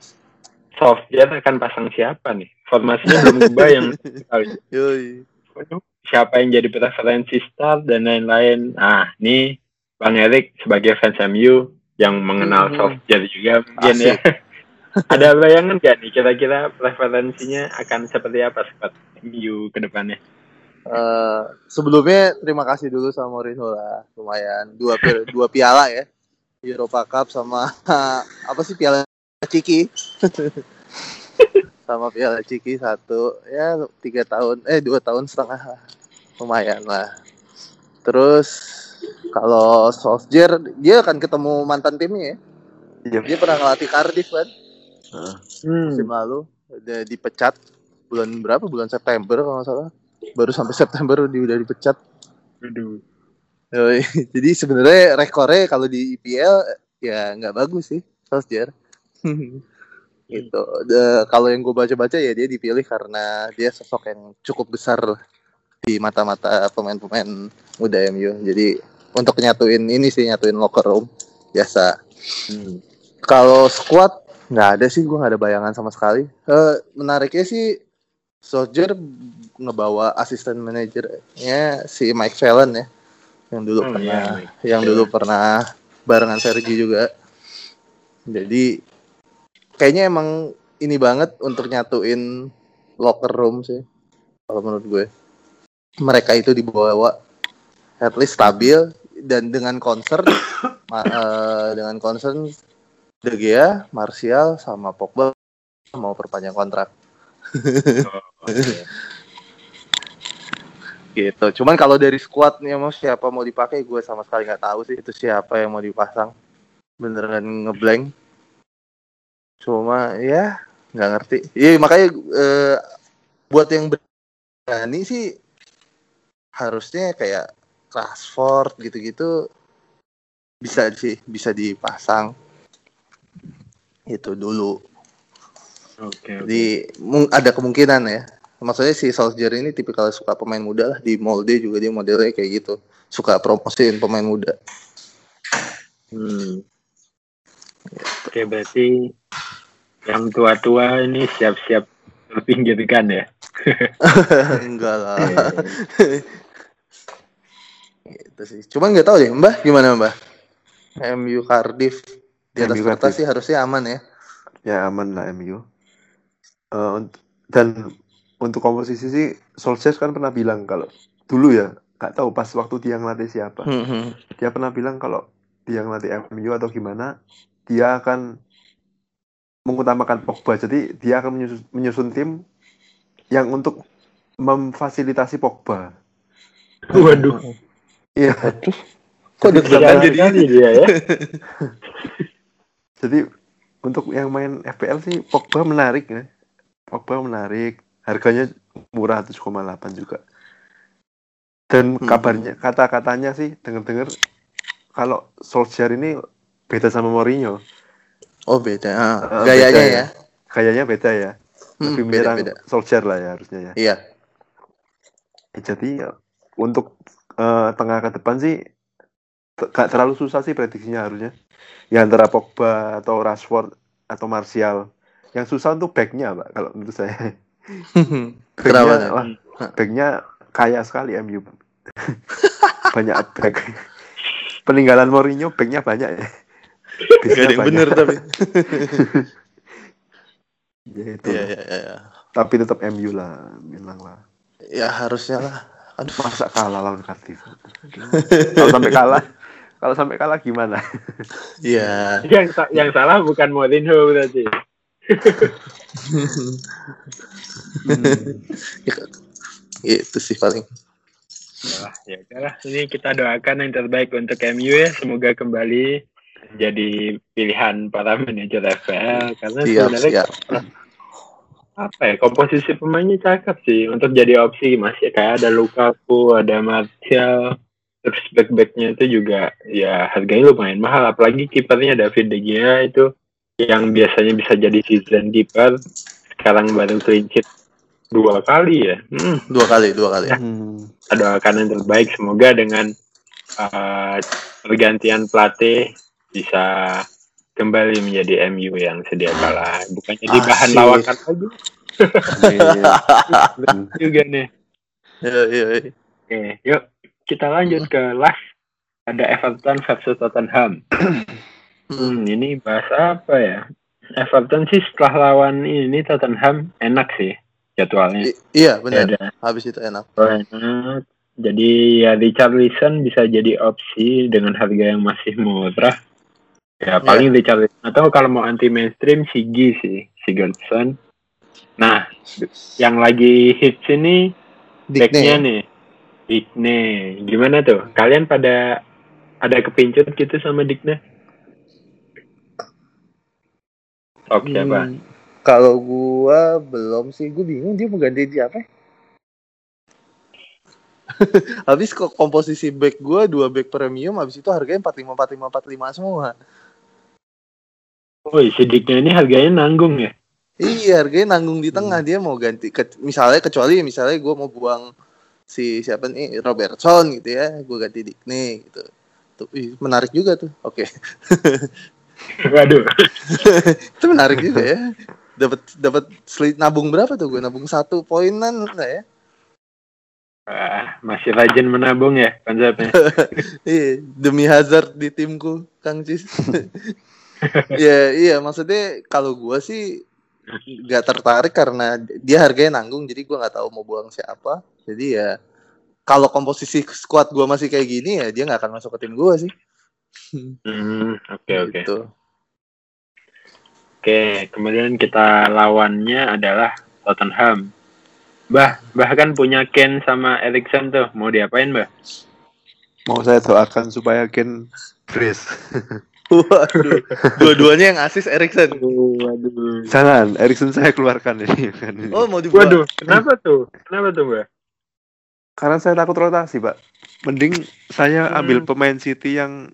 Solskjaer akan pasang siapa nih? Formasinya belum kebayang sekali. Yoi. Waduh, siapa yang jadi preferensi start dan lain-lain. Nah, ini Bang Erik sebagai fans MU yang mengenal Hmm. Solskjaer juga mungkin ya. Ada bayangan gak nih kira-kira preferensinya akan seperti apa squad MU ke depannya? Eh, sebelumnya terima kasih dulu sama Mourinho lah lumayan dua pi- dua piala ya Europa Cup sama apa sih piala Ciki sama piala Ciki satu ya tiga tahun eh dua tahun setengah lah. lumayan lah terus kalau Solskjaer dia akan ketemu mantan timnya ya. Iya. dia pernah ngelatih Cardiff kan? Heeh. musim lalu udah dipecat bulan berapa? Bulan September kalau nggak salah. Baru sampai September dia udah dipecat. Aduh. Jadi sebenarnya rekornya kalau di IPL ya nggak bagus sih Solskjaer gitu. De- kalau yang gue baca-baca ya dia dipilih karena dia sosok yang cukup besar di mata-mata pemain-pemain muda MU jadi untuk nyatuin ini sih nyatuin locker room biasa. Hmm. kalau squad nggak ada sih gue nggak ada bayangan sama sekali. Eh, menariknya sih Solskjaer ngebawa asisten manajernya si Mike Fallon ya yang dulu Oh, pernah iya, yang dulu pernah barengan Sergi juga. Jadi kayaknya emang ini banget untuk nyatuin locker room sih kalau menurut gue. Mereka itu dibawa at least stabil dan dengan concern ma- eh, dengan concern De Gea, Martial sama Pogba mau perpanjang kontrak Oke. gitu. Cuman kalau dari squadnya mau siapa mau dipakai gue sama sekali nggak tahu sih itu siapa yang mau dipasang. Beneran ngeblank. Cuma ya nggak ngerti. Iya makanya eh, buat yang berani sih harusnya kayak Rashford gitu-gitu bisa sih bisa dipasang itu dulu. Oke. Jadi mung- ada kemungkinan ya Maksudnya si Solskjaer ini tipikal suka pemain muda lah di molde juga dia modelnya kayak gitu. Suka promosiin pemain muda. Hmm. Oke, berarti yang tua-tua ini siap-siap terpinggirkan ya. Enggak lah. Gitu sih. Cuman nggak tahu deh, Mbah gimana Mbah? MU Cardiff di atas MU kertas Cardiff. sih harusnya aman ya. Ya aman lah MU. Eh, unt- dan untuk komposisi sih Solskjaer kan pernah bilang kalau dulu ya nggak tahu pas waktu dia ngelatih siapa. Hmm, Dia pernah bilang kalau dia ngelatih MU atau gimana dia akan mengutamakan Pogba. Jadi dia akan menyusun, menyusun tim yang untuk memfasilitasi Pogba. Waduh, Iya. Kok Jadi deg-degan jadi? kali dia ya. Jadi untuk yang main FPL sih Pogba menarik ya. Pogba menarik, harganya murah 7,8 juga. Dan Hmm. kabarnya kata-katanya sih dengar-dengar kalau Solskjaer ini beda sama Mourinho. Oh beda. Ah, Eh, gayanya beda ya. Kayaknya beda ya. Hmm, Lebih menyerang. Solskjaer lah ya harusnya ya. Iya. Eh, Jadi ya, untuk eh, tengah ke depan sih gak terlalu susah sih prediksinya harusnya. Ya antara Pogba atau Rashford atau Martial. Yang susah untuk backnya pak kalau menurut saya. Backnya, Nen? wah, backnya kaya sekali MU. banyak back. Peninggalan Mourinho backnya banyak ya. Gak ada yang bener tapi. Ya, itu. Iya iya iya. Tapi tetap MU lah, bilang lah. Ya harusnya lah. Aduh. Masa kalah lawan Cardiff? kalau sampai kalah, kalau sampai kalah gimana? Iya. yang yang salah bukan Mourinho berarti. Itu sih paling. Wah, ya udahlah. Ini kita doakan yang terbaik untuk MU ya. Semoga kembali jadi pilihan para manajer FPL karena Siap sebenarnya siap. Apa ya komposisi pemainnya cakep sih untuk jadi opsi masih kayak ada Lukaku, ada Martial, terus back-backnya itu juga ya harganya lumayan mahal apalagi kipernya David De Gea itu yang biasanya bisa jadi season keeper sekarang baru clean sheet dua kali ya. Hmm, Dua kali dua kali. Hmm. doakan yang terbaik semoga dengan uh, pergantian pelatih bisa kembali menjadi MU yang sedia kalah bukan jadi bahan lawakan lagi Amin. juga nih Iya iya. iya. oke yuk kita lanjut ke last ada Everton versus Tottenham hmm, ini bahas apa ya Everton sih setelah lawan ini Tottenham enak sih jadwalnya I- iya benar. Habis itu enak. Oh, enak. Jadi ya Richarlison bisa jadi opsi dengan harga yang masih murah. Ya paling Richarlison atau kalau mau anti mainstream Sigi sih, Sigurdsson. Nah, yang lagi hits ini backnya Dikne. nih, Digne. Gimana tuh? Kalian pada ada kepincut gitu sama Digne? Sok siapa? Hmm, kalau gua belum sih, gua bingung dia mau ganti di apa? habis kok komposisi back gua dua back premium habis itu harganya 45 45 45 semua. Oh, si Digne ini harganya nanggung ya? Iya, harganya nanggung di tengah dia mau ganti ke, misalnya kecuali misalnya gua mau buang si siapa nih Robertson gitu ya, gua ganti Dikne gitu. Tuh, ih, menarik juga tuh. Oke. Waduh. itu menarik juga ya. Dapat dapat nabung berapa tuh gue? Nabung satu poinan enggak ya? Wah, masih rajin menabung ya konsepnya. Iya, demi Hazard di timku, Kang Cis. Iya, iya, maksudnya kalau gua sih nggak tertarik karena dia harganya nanggung, jadi gua nggak tahu mau buang siapa. Jadi ya kalau komposisi squad gua masih kayak gini ya dia nggak akan masuk ke tim gua sih. Hmm, oke oke. Gitu. Oke, kemudian kita lawannya adalah Tottenham. Bah, bahkan punya Ken sama Erikson tuh. Mau diapain, Bah? Mau saya doakan supaya Ken brace. Waduh, dua-duanya yang asis Erikson. Waduh. Jangan, Erikson saya keluarkan ini. Oh, mau dibuat. Waduh, kenapa tuh? Kenapa tuh, Bah? Karena saya takut rotasi, Pak. Mending saya Hmm. ambil pemain City yang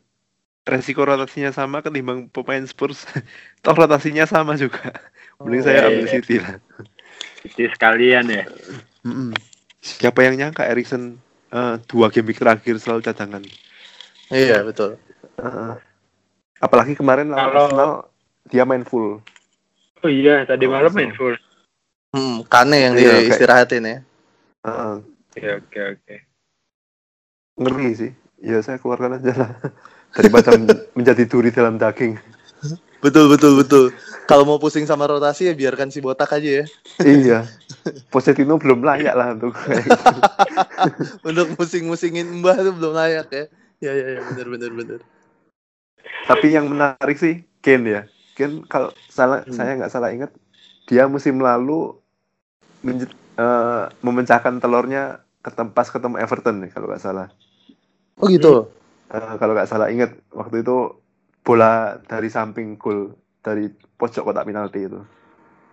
resiko rotasinya sama ketimbang pemain Spurs. Toh rotasinya sama juga. Mending Oh, saya ambil iya. City lah. Itu sekalian ya. Mm-mm. Siapa yang nyangka Erikson eh, dua game terakhir selalu cadangan. Iya betul. Heeh. Apalagi kemarin lawan Kalau- Arsenal dia main full. Oh iya, tadi Oh, malam so. main full. Hmm, Kane yang Iya, kayak- diistirahatin ya. Heeh. Oke, oke, oke. ngeri sih. Ya saya keluarkan aja lah daripada men- menjadi duri dalam daging. Betul betul betul. Kalau mau pusing sama rotasi ya biarkan si botak aja ya. iya. Pochettino belum layak lah untuk kayak gitu. Untuk musing-musingin Mbah tuh belum layak ya. Ya ya ya benar benar benar. Tapi yang menarik sih Kane ya. Kane kalau salah Hmm. saya nggak salah ingat dia musim lalu eh, memecahkan telurnya ketem pas ketemu Everton nih kalau nggak salah. Oh gitu. Eh, kalau nggak salah ingat waktu itu bola dari samping gol dari pojok kotak penalti itu.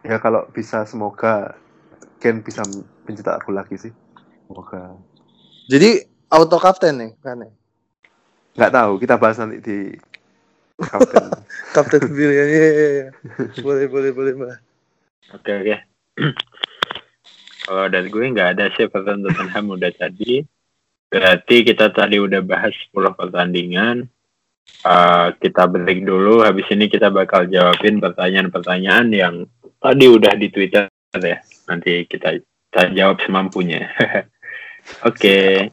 Ya kalau bisa semoga Ken bisa mencetak gol lagi sih. Semoga. Jadi auto kapten nih Kane. Nggak tahu kita bahas nanti di kapten. Kapten pilihan iya iya iya. Boleh boleh boleh Mbah. Oke, oke. Kalau dari gue nggak ada sih pertandingan Tottenham udah tadi. Berarti kita tadi udah bahas 10 pertandingan. Eh, kita break dulu. Habis ini kita bakal jawabin pertanyaan-pertanyaan yang tadi udah di Twitter ya. Nanti kita, kita jawab semampunya. Oke.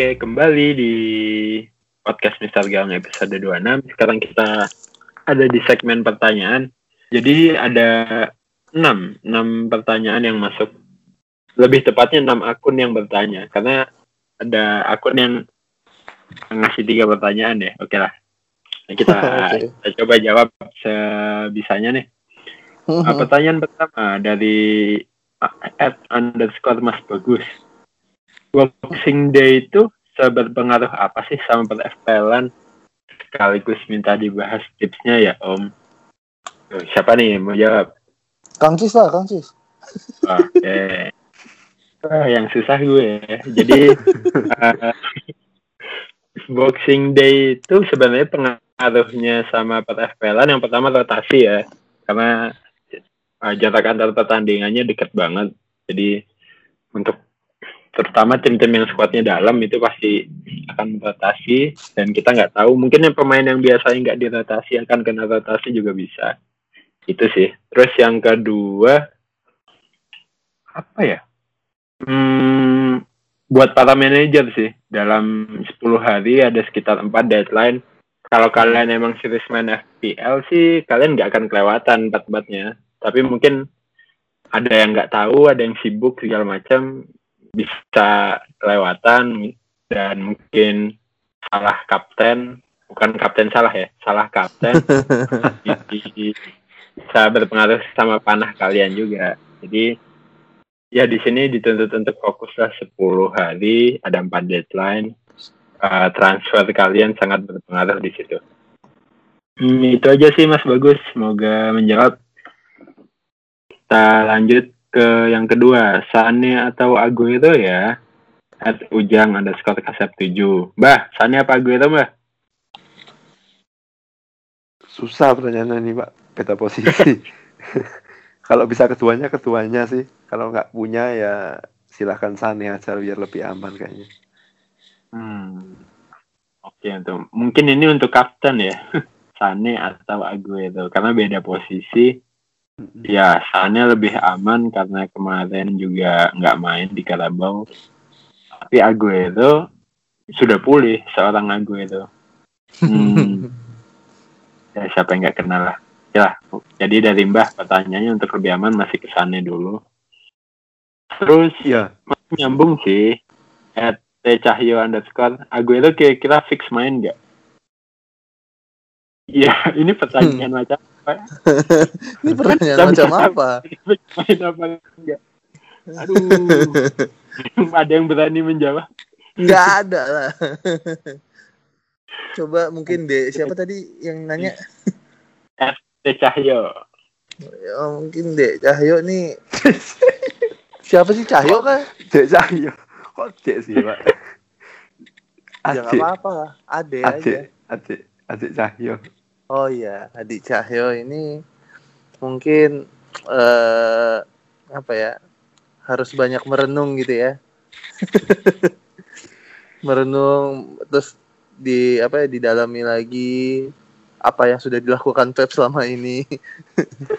Oke, kembali di podcast Mr. Gang episode 26. Sekarang kita ada di segmen pertanyaan. Jadi ada 6, 6 pertanyaan yang masuk. Lebih tepatnya 6 akun yang bertanya. Karena ada akun yang ngasih tiga pertanyaan ya. Oke lah. Nah, kita, kita coba jawab sebisanya nih. Uh, pertanyaan pertama dari uh, at underscore mas bagus. Boxing Day itu seberpengaruh apa sih sama per FPL-an? Sekaligus minta dibahas tipsnya ya Om. Tuh, siapa nih yang mau jawab? Kang Cis lah Kang Cis. Oke. Ah, yang susah gue. ya. Jadi uh, Boxing Day itu sebenarnya pengaruhnya sama per FPL-an yang pertama rotasi ya. Karena uh, jarak antar pertandingannya dekat banget. Jadi untuk terutama tim-tim yang skuadnya dalam itu pasti akan rotasi dan kita nggak tahu mungkin yang pemain yang biasanya nggak dirotasi akan kena rotasi juga bisa. Itu sih. Terus yang kedua apa ya? Hmm, buat para manajer sih dalam 10 hari ada sekitar 4 deadline. Kalau kalian emang serius main FPL sih kalian nggak akan kelewatan empat-empatnya. Tapi mungkin ada yang nggak tahu ada yang sibuk segala macam bisa kelewatan dan mungkin salah kapten. Bukan kapten salah ya salah kapten. Bisa berpengaruh sama panah kalian juga. Jadi ya di sini dituntut untuk fokuslah 10 hari ada 4 deadline. Uh, transfer kalian sangat berpengaruh di situ. Hmm, itu aja sih mas. Bagus. Semoga menjawab. Kita lanjut ke yang kedua Sane atau Aguero ya at Ujang underscore kasep 7 Mbah Sane apa Aguero mbah Susah pertanyaannya ini Pak. Beda posisi. Kalau bisa keduanya keduanya sih. Kalau nggak punya ya silahkan Sane aja biar lebih aman kayaknya. Hmm. Oke, untuk mungkin ini untuk kapten ya. Sane atau Aguero karena beda posisi. Ya, Sane lebih aman karena kemarin juga nggak main di Carabao. Tapi Aguero sudah pulih seorang Aguero. Hmm. ya siapa yang nggak kenal lah. Ya, jadi dari Mbah pertanyaannya untuk lebih aman masih ke Sane dulu. Terus Iya. nyambung sih. At Cahyo underscore Aguero kira-kira fix main nggak? Iya, ini pertanyaan macam apa? ya? Ini pertanyaan macam apa? Main apa enggak? Aduh, ada yang berani menjawab Nggak ada lah. Coba mungkin deh siapa tadi yang nanya? Teh Cahyo Ya, mungkin deh Cahyo nih. siapa sih Cahyo kan? Cek Cahyo. Kok cek sih, Pak? Ya apa-apa lah. Ade aja. Acik, Acik Cahyo. Oh iya, Adik Cahyo ini mungkin eh apa ya? Harus banyak merenung gitu ya. merenung terus di apa ya didalami lagi apa yang sudah dilakukan Pep selama ini.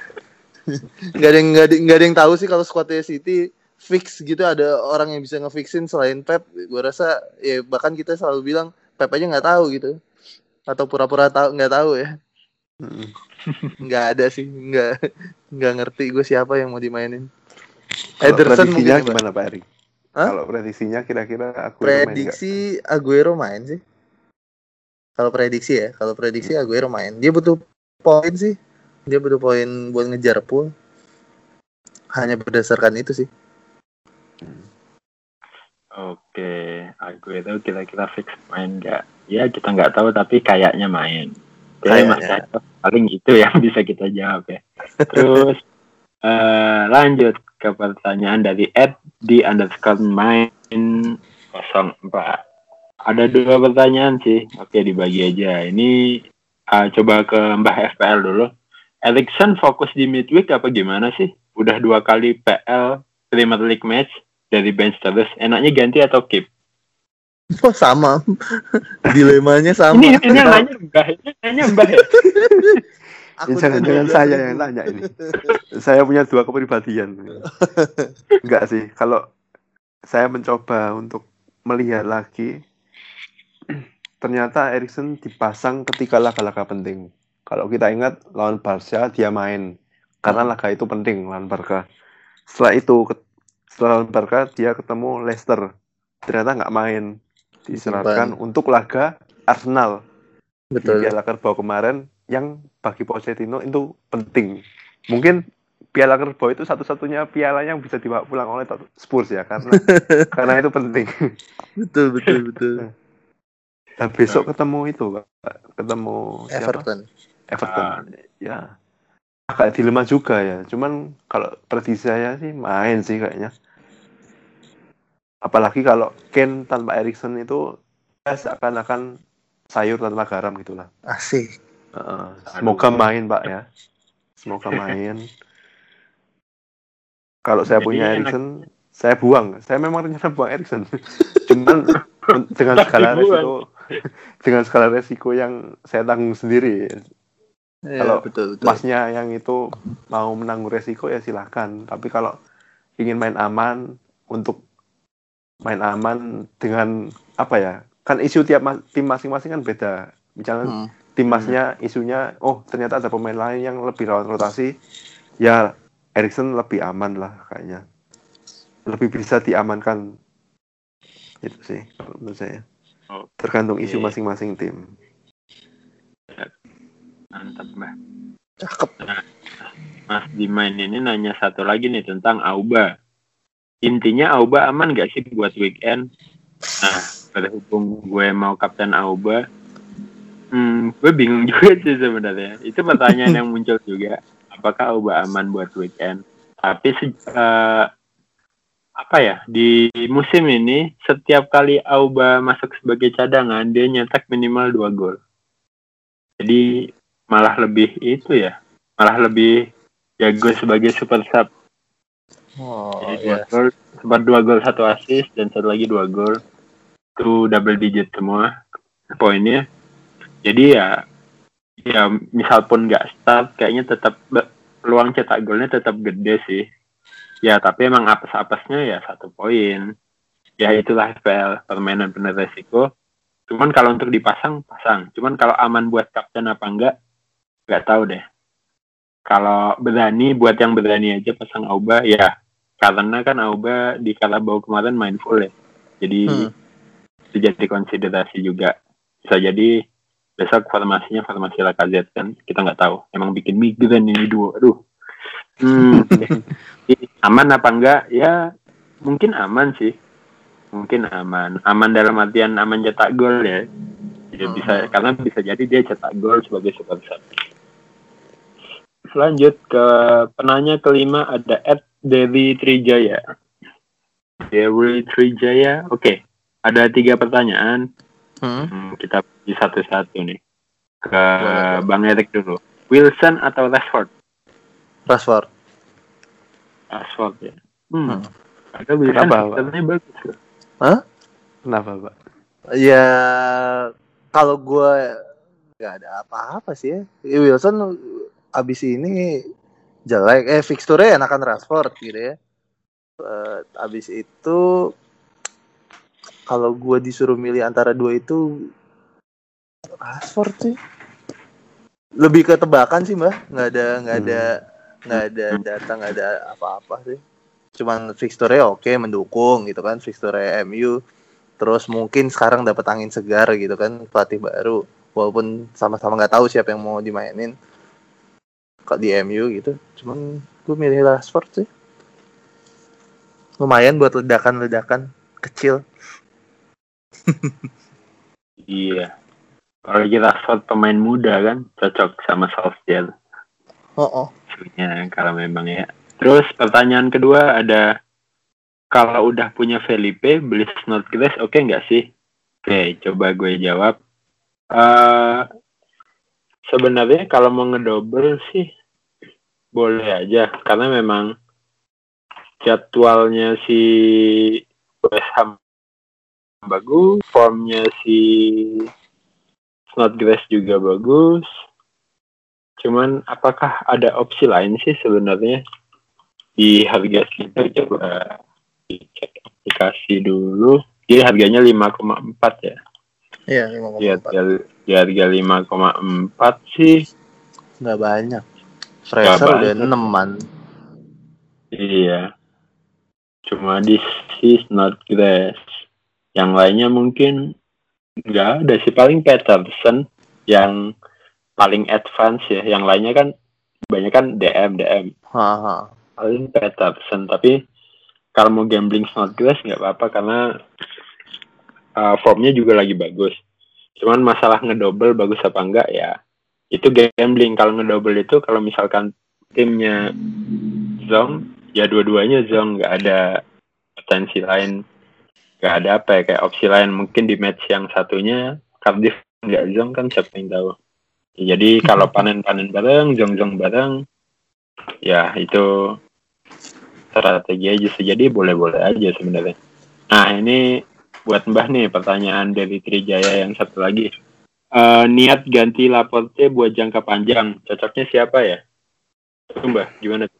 nggak ada yang nggak ada, nggak ada yang tahu sih kalau squadnya City fix gitu ada orang yang bisa ngefixin selain Pep. Gue rasa ya bahkan kita selalu bilang Pep aja nggak tahu gitu atau pura-pura tahu nggak tahu ya. Nggak ada sih nggak nggak ngerti gue siapa yang mau dimainin. Ederson mungkin gimana? Pak? Hah? Kalau prediksinya kira-kira aku main prediksi Aguero main sih. Kalau prediksi ya kalau prediksi Aguero main. Dia butuh poin sih. Dia butuh poin buat ngejar pool. Hanya berdasarkan itu sih. Oke aku itu kira-kira fix main nggak ya kita nggak tahu tapi kayaknya main. Kayaknya. Mas Cahyo, paling itu yang bisa kita jawab ya. Terus eh, lanjut ke pertanyaan dari Ed di underscore main 04 ada dua pertanyaan sih. Oke dibagi aja. Ini eh, coba ke Mbah FPL dulu. Erikson fokus di midweek apa gimana sih? Udah dua kali PL Premier League match dari bench terus. Enaknya ganti atau keep oh sama dilemanya sama ini ini yang nanya Mbah ini nanya Mbah ya Ini jangan-jangan saya yang nanya ini. saya punya dua kepribadian. Enggak sih, kalau saya mencoba untuk melihat lagi, ternyata Erikson dipasang ketika laga-laga penting. Kalau kita ingat lawan Barca dia main karena laga itu penting lawan Barca. Setelah itu setelah lawan Barca dia ketemu Leicester, ternyata nggak main. Diserahkan untuk laga Arsenal di betul Piala Kerbau kemarin yang bagi Pochettino itu penting. Mungkin Piala Kerbau itu satu-satunya piala yang bisa dibawa pulang oleh Spurs ya karena karena itu penting. betul betul betul Dan besok ketemu itu Pak. ketemu siapa? Everton Everton. Ya. Agak dilema juga ya. Cuman kalau prediksi saya sih main sih kayaknya. Apalagi kalau Ken tanpa Erikson itu ya seakan-akan sayur tanpa garam gitulah. asik Heeh. semoga main Pak ya. Semoga main. Kalau saya Jadi punya enak. Erikson, saya buang. Saya memang rencana buang Erikson. Cuman dengan skala Dibuang. resiko dengan skala resiko yang saya tanggung sendiri. Ya, Kalau betul betul Masnya yang itu mau menanggung resiko ya silahkan. Tapi kalau ingin main aman untuk main aman dengan apa ya? Kan isu tiap ma- tim masing-masing kan beda. Misalnya Hmm. tim masnya isunya oh ternyata ada pemain lain yang lebih rawan rotasi ya Erikson lebih aman lah kayaknya lebih bisa diamankan itu sih kalau menurut saya Oke. tergantung isu masing-masing tim mantap Mbah cakep Mas Dimain ini nanya satu lagi nih tentang Auba. Intinya Auba aman gak sih buat weekend? Nah, berhubung gue mau kapten Auba, hmm, gue bingung juga sih sebenarnya. Itu pertanyaan yang muncul juga. Apakah Auba aman buat weekend? Tapi eh, apa ya di musim ini setiap kali Auba masuk sebagai cadangan dia nyetak minimal dua gol. Jadi malah lebih itu ya, malah lebih jago sebagai super sub. Oh Jadi dua gol, sempat dua gol satu assist dan satu lagi dua gol. Itu double digit semua poinnya. Jadi ya ya misal pun nggak start kayaknya tetap peluang cetak golnya tetap gede sih. Ya tapi emang apes-apesnya ya satu poin. Ya itulah FPL permainan penuh resiko. Cuman kalau untuk dipasang pasang. Cuman kalau aman buat kapten apa enggak nggak tahu deh. Kalau berani buat yang berani aja pasang Auba ya karena kan Auba di Carabao kemarin main full ya. Jadi Hmm. itu jadi konsiderasi juga. Bisa jadi besok formasinya formasi Lacazette kan kita nggak tahu. Emang bikin migran ini dua. Aduh. Hmm. Jadi, aman apa enggak? Ya mungkin aman sih. mungkin aman. Aman dalam artian aman cetak gol ya. Dia Hmm. bisa karena bisa jadi dia cetak gol sebagai super sub. Lanjut ke penanya kelima ada Ed Dewi Trijaya. Dewi Trijaya, oke. Ada tiga pertanyaan. Hmm. Hmm, kita pergi satu-satu nih. Ke Boleh. Bang Erik dulu. Wilson atau Rashford? Rashford. Rashford ya. Hmm. Hmm. Ada Wilson Kenapa, bagus loh. Kenapa, Pak? Ya kalau gue nggak ada apa-apa sih ya. Ya, Wilson abis ini jelek. Eh fixture enakan Rashford gitu ya. Eh, abis itu kalau gue disuruh milih antara dua itu Rashford sih. Lebih ke tebakan sih mbak. Nggak ada nggak ada nggak ada data nggak ada apa-apa sih. Cuman fixture oke mendukung gitu kan fixture MU terus mungkin sekarang dapat angin segar gitu kan pelatih baru walaupun sama-sama nggak tahu siapa yang mau dimainin di MU gitu cuman gue milih Rashford sih lumayan buat ledakan-ledakan kecil Iya. Kalau kita Rashford pemain muda kan cocok sama Solskjaer. oh oh Maksudnya kalau memang ya. Terus pertanyaan kedua ada kalau udah punya Felipe beli Snodgrass oke nggak sih? Oke, coba gue jawab. eh sebenarnya kalau mau ngedouble sih boleh aja karena memang jadwalnya si West Ham bagus, formnya si Snodgrass juga bagus. Cuman apakah ada opsi lain sih sebenarnya di harga segitu coba dicek aplikasi dulu. Dia harganya 5,4 ya. Iya Di harga, di harga 5,4 sih nggak banyak Fraser Nggak udah banyak. 6 man iya. Cuma di si Snodgrass. Yang lainnya mungkin nggak ada sih paling Peterson yang paling advance ya. Yang lainnya kan banyak kan DM DM. Haha. paling Peterson tapi kalau mau gambling Snodgrass nggak apa-apa karena uh, formnya juga lagi bagus. Cuman masalah ngedouble bagus apa enggak ya itu gambling. Kalau ngedouble itu kalau misalkan timnya Zong ya dua-duanya Zong. Nggak ada potensi lain. Nggak ada apa ya kayak opsi lain. Mungkin di match yang satunya Cardiff nggak Zong kan siapa yang tahu. Jadi kalau panen-panen bareng Zong-Zong bareng ya itu strategi aja sih. Jadi boleh-boleh aja sebenarnya. Nah ini buat mbah nih pertanyaan dari Trijaya yang satu lagi Eh, niat ganti Laporte buat jangka panjang cocoknya siapa ya Itu, mbah gimana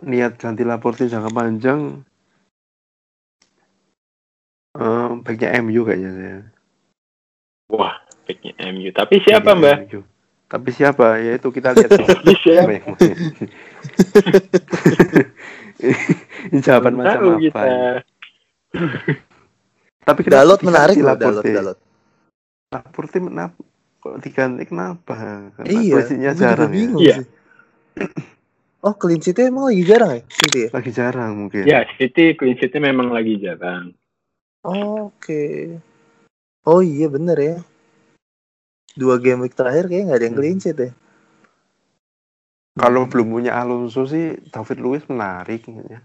Niat ganti Laporte jangka panjang eh baiknya MU kayaknya saya. wah picknya MU tapi siapa Baiknya mbah MU. Tapi siapa? Ya itu kita lihat. Tapi siapa? Ini jawaban macam apa? kita? Tapi Dalot menarik loh Dalot? Dalot Laporte kenapa? Kok diganti kenapa? Karena iya juga jarang ya. bingung Iya. sih oh clean sheet-nya emang lagi jarang ya City ya Lagi jarang mungkin. ya City clean sheet-nya memang lagi jarang Oke. Oh iya bener ya. Dua game week terakhir kayaknya nggak ada yang clean sheet ya. Kalau belum punya Alonso sih David Luiz menarik kayaknya.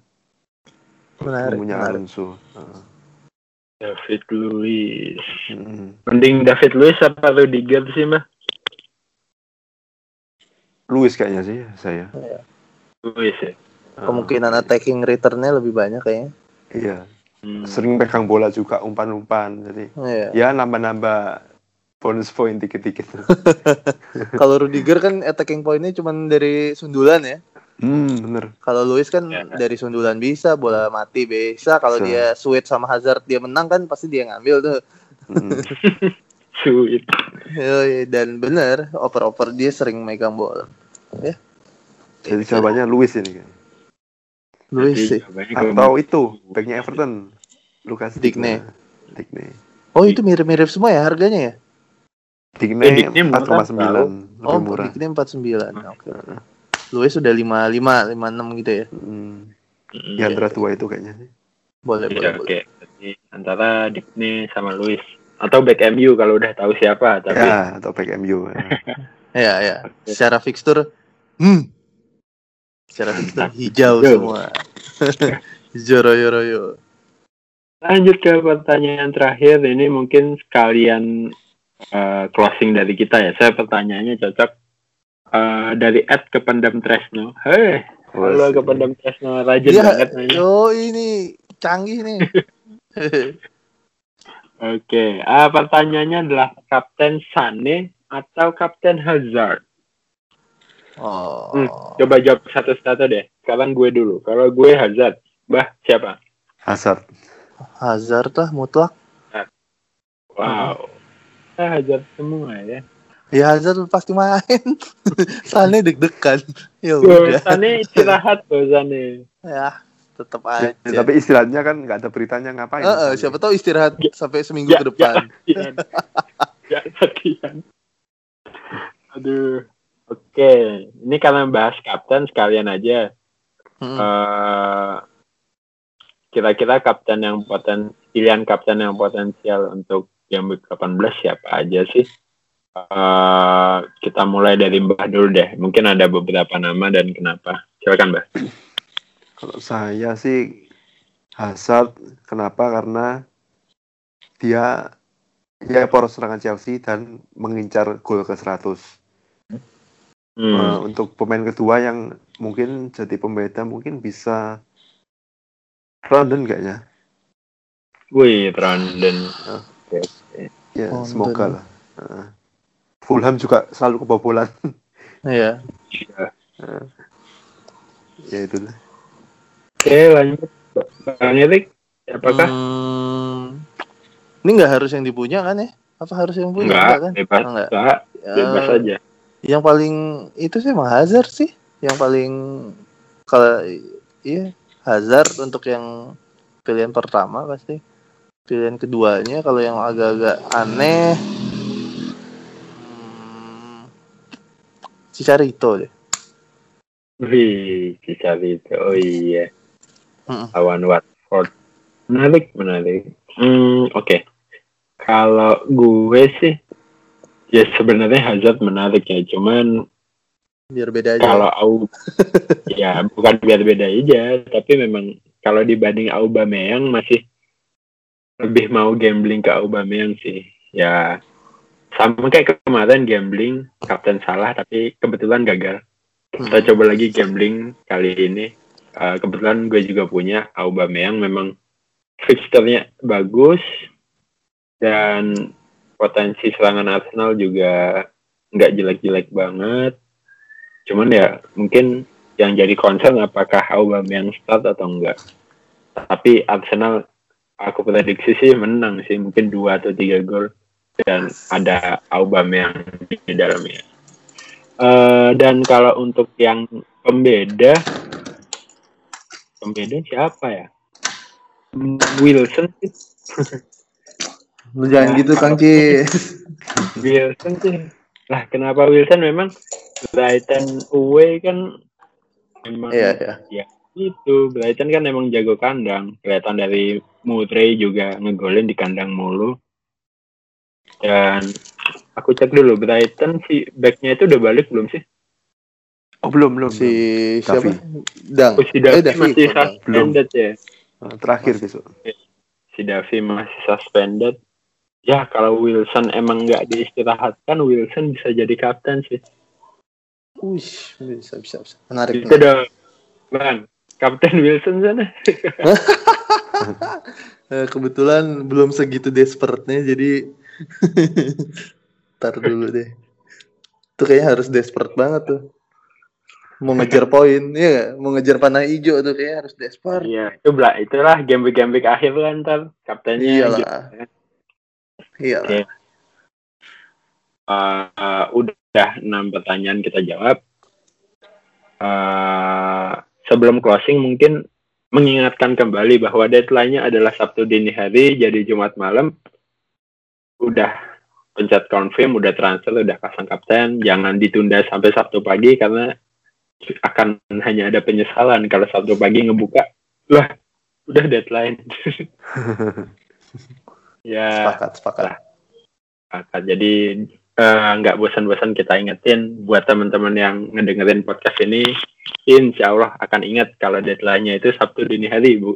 Menarik. Punya menarik. Alonso. Heeh. David Luiz Mm-mm. mending David Luiz apa Rudiger sih mbah Luiz kayaknya sih saya. Luiz ya Kemungkinan attacking return-nya lebih banyak kayaknya. Iya. Hmm. Sering pegang bola juga umpan-umpan. Jadi Iya. ya nambah-nambah bonus point dikit-dikit. Kalau Rudiger kan attacking point-nya cuma dari sundulan ya. Hmm, bener. Kalau Luis kan Ya. dari sundulan bisa, bola mati bisa. Kalau dia sweet sama Hazard dia menang kan pasti dia ngambil tuh. Hmm. Sweet. Dan bener oper-oper dia sering megang bola. Jadi jawabannya Luiz ini. kayaknya. Luis sih. Atau itu backnya Everton. Lucas Digne. Digne. Oh itu mirip-mirip semua ya harganya ya? Digne Eh, Digne murah 4,9 lebih Oh. Dikne 49. Oke. Luis sudah 55, 56 gitu ya. Hmm. Mm, Di antara dua itu kayaknya sih. Boleh, boleh, Ya, boleh. oke. Jadi antara Digne sama Luis atau back MU kalau udah tahu siapa tapi Ya, atau back MU. Iya, iya. Secara fixture, hmm. Secara fixture hijau semua. hijau royo-royo. lanjut ke pertanyaan terakhir ini mungkin sekalian eh, closing dari kita ya. Saya pertanyaannya cocok eh, dari Ed ke Pendam Tresno. Hei, halo ke Pendam Tresno rajin Iya, banget nanya. yo ini canggih nih. Oke, ah, pertanyaannya adalah Kapten Sane atau Kapten Hazard? oh. Hmm, Coba jawab satu-satu deh. Sekarang gue dulu. Kalau gue Hazard, bah siapa? Hazard. Hazard lah mutlak. Wow. Ah, Hazard semua ya. Ya Hazard pasti main. Sane deg-degan. Ya udah. Sane istirahat tuh Sane. Ya, tetap Ya, aja. tapi istirahatnya kan nggak ada beritanya ngapain. Eh, eh, siapa tahu istirahat sampai seminggu Ya, ke depan. latihan. ya latihan. Aduh. Oke, ini karena bahas kapten sekalian aja. Hmm. Eh, kira-kira kapten yang poten pilihan kapten yang potensial untuk yang week 18 siapa aja sih? Eh, kita mulai dari Mbah dulu deh. Mungkin ada beberapa nama dan kenapa. Silakan Mbah. Kalau saya sih Hazard, kenapa? Karena dia ya poros serangan Chelsea dan mengincar gol ke 100. Hmm. Eh, untuk pemain kedua yang mungkin jadi pembeda mungkin bisa London kayaknya. Wih, Brandon. Ah. Oke, oke. Ya, London. semoga lah. Eh, Fulham juga selalu kebobolan. Iya. ya itu lah. Oke, lanjut. Bang Erik, apakah? Hmm, ini nggak harus yang dipunya kan ya? Apa harus yang punya? Enggak, kan? bebas. Oh, enggak. Enggak, Ya, bebas aja. Yang paling itu sih emang Hazard sih. Yang paling kalau iya Hazard untuk yang pilihan pertama pasti. Pilihan keduanya kalau yang agak-agak aneh Chicharito deh. Wih, dicari itu. Oh iya. Mm-mm. Lawan Watford. Menarik, menarik. Hmm, oke. Kalau gue sih, ya sebenarnya Hazard menarik ya. Cuman Biar beda aja. kalau Au, ya bukan biar beda aja, tapi memang kalau dibanding Aubameyang masih lebih mau gambling ke Aubameyang sih. Ya sama kayak kemarin gambling kapten salah tapi kebetulan gagal. Kita Hmm. coba lagi gambling kali ini. Eh, kebetulan gue juga punya Aubameyang memang fixturnya bagus dan potensi serangan Arsenal juga nggak jelek-jelek banget. Cuman ya mungkin yang jadi concern apakah Aubameyang start atau enggak. Tapi Arsenal aku prediksi sih menang sih mungkin dua atau tiga gol dan ada Aubameyang di dalamnya. Eh, dan kalau untuk yang pembeda, pembeda siapa ya? Wilson sih. Lu jangan gitu Kang Cis. Wilson sih. Lah kenapa Wilson memang Brighton away kan memang Iya, iya. itu Brighton kan emang jago kandang. Kelihatan dari Murray juga ngegolin di kandang mulu. Dan aku cek dulu Brighton si backnya itu udah balik belum sih? Oh belum belum. Si Davi. siapa? Dang. Oh, si Davi Eh, Davi, masih suspended ya. belum. Eh, Terakhir besok. Si Davi masih suspended. Ya kalau Wilson emang nggak diistirahatkan, Wilson bisa jadi kapten sih. Uish, bisa bisa bisa. Menarik. Itu dong, bang. Kapten Wilson sana. Eh, kebetulan belum segitu desperate-nya jadi Ntar dulu deh. Itu kayaknya harus desperate banget tuh. Mau ngejar poin, iya nggak? Mau ngejar panah hijau tuh kayaknya harus desperate. Iya, itu lah, itulah game-game akhir lah ntar kaptennya. Iyalah. gitu. Iyalah. Oke. Uh, uh, udah enam pertanyaan kita jawab. Uh, sebelum closing mungkin mengingatkan kembali bahwa deadline-nya adalah Sabtu dini hari, jadi Jumat malam. Udah pencet confirm, udah transfer, udah pasang kapten. Jangan ditunda sampai Sabtu pagi karena akan hanya ada penyesalan kalau Sabtu pagi ngebuka. Lah, udah deadline. ya, Sepakat, sepakat. sepakat. jadi eh, nggak bosan-bosan kita ingetin buat teman-teman yang ngedengerin podcast ini, insya Allah akan ingat kalau deadline-nya itu Sabtu dini hari, Bu.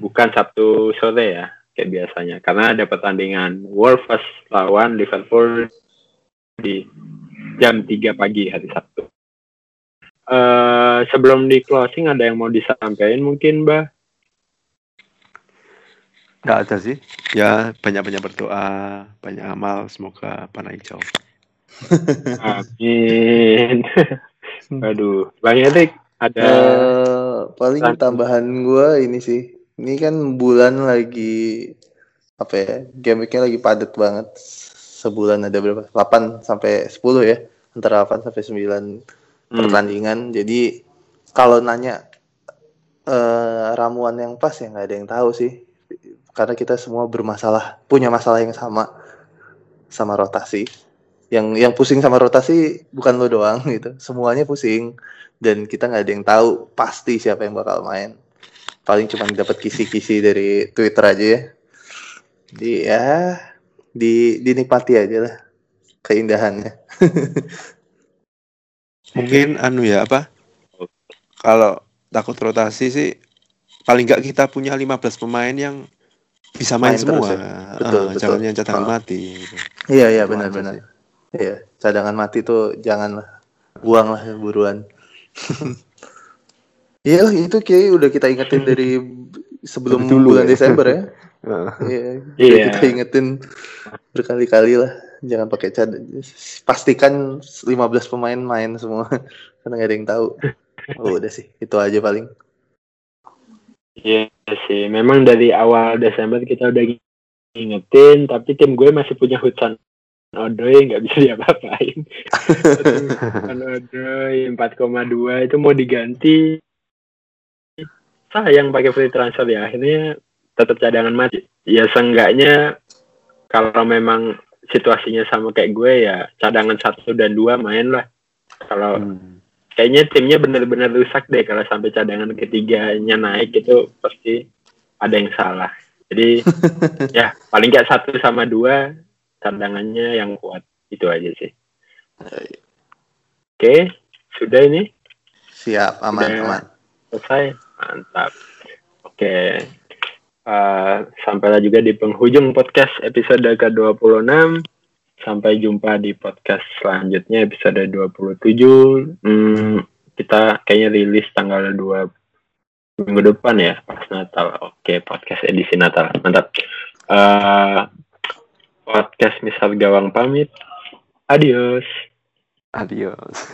Bukan Sabtu sore ya, kayak biasanya. Karena ada pertandingan Wolves lawan Liverpool di jam 3 pagi hari Sabtu. eh sebelum di closing ada yang mau disampaikan mungkin, Mbak? Nggak ada sih. Ya banyak-banyak berdoa, banyak amal, semoga panah hijau. Amin. Aduh, Bang Erik ada Eh, paling tambahan gua ini sih. Ini kan bulan lagi apa ya? Game week-nya lagi padat banget. Sebulan ada berapa? 8 sampai 10 ya. Antara 8 sampai 9 Hmm, pertandingan. Jadi kalau nanya eh, ramuan yang pas ya nggak ada yang tahu sih. Karena kita semua bermasalah, punya masalah yang sama sama rotasi. Yang yang pusing sama rotasi bukan lo doang gitu. Semuanya pusing dan kita nggak ada yang tahu pasti siapa yang bakal main. Paling cuma dapat kisi-kisi dari Twitter aja ya. Jadi ya di dinikmati aja lah keindahannya. Mungkin anu ya apa? Kalau takut rotasi sih paling nggak kita punya 15 pemain yang bisa main, Main terus semua. ya? Betul, Eh, betul. Jangan yang cadangan Ah. mati. gitu. Iya iya Itu benar aja benar. sih. Iya, cadangan mati tuh jangan lah. Buang lah buruan. Iya itu kayak udah kita ingetin dari sebelum dulu bulan ya. Desember ya. Heeh. Iya, udah Iya. kita ingetin berkali-kali lah. Jangan pakai cad. Pastikan 15 pemain main semua karena nggak ada yang tahu. Oh, udah sih, itu aja paling. Iya sih, memang dari awal Desember kita udah ngingetin, tapi tim gue masih punya Hudson Odoi nggak bisa diapa-apain. Hudson Odoi 4,2 itu mau diganti. Sayang pakai free transfer ya, akhirnya tetap cadangan mati. Ya seenggaknya kalau memang situasinya sama kayak gue ya cadangan satu dan dua main lah. Kalau Hmm. kayaknya timnya benar-benar rusak deh kalau sampai cadangan ketiganya naik itu pasti ada yang salah. Jadi ya paling nggak satu sama dua cadangannya yang kuat itu aja sih. Oke, sudah ini Siap, aman, Udah. aman. selesai, mantap. Oke, Eh, sampailah juga di penghujung podcast episode ke-26. Sampai jumpa di podcast selanjutnya episode 27. Hmm, kita kayaknya rilis tanggal 2 minggu depan ya pas Natal. Oke, podcast edisi Natal. Mantap. Eh, podcast misal gawang pamit. Adios. Adios.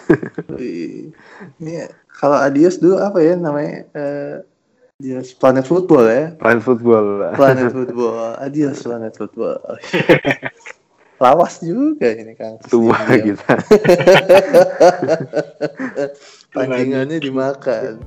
Ini kalau adios dulu apa ya namanya? Eh, adios Planet Football ya. Main football. Planet Football. Adios Planet Football. Lawas juga ini Kang. Tua kita. Pancingannya dimakan.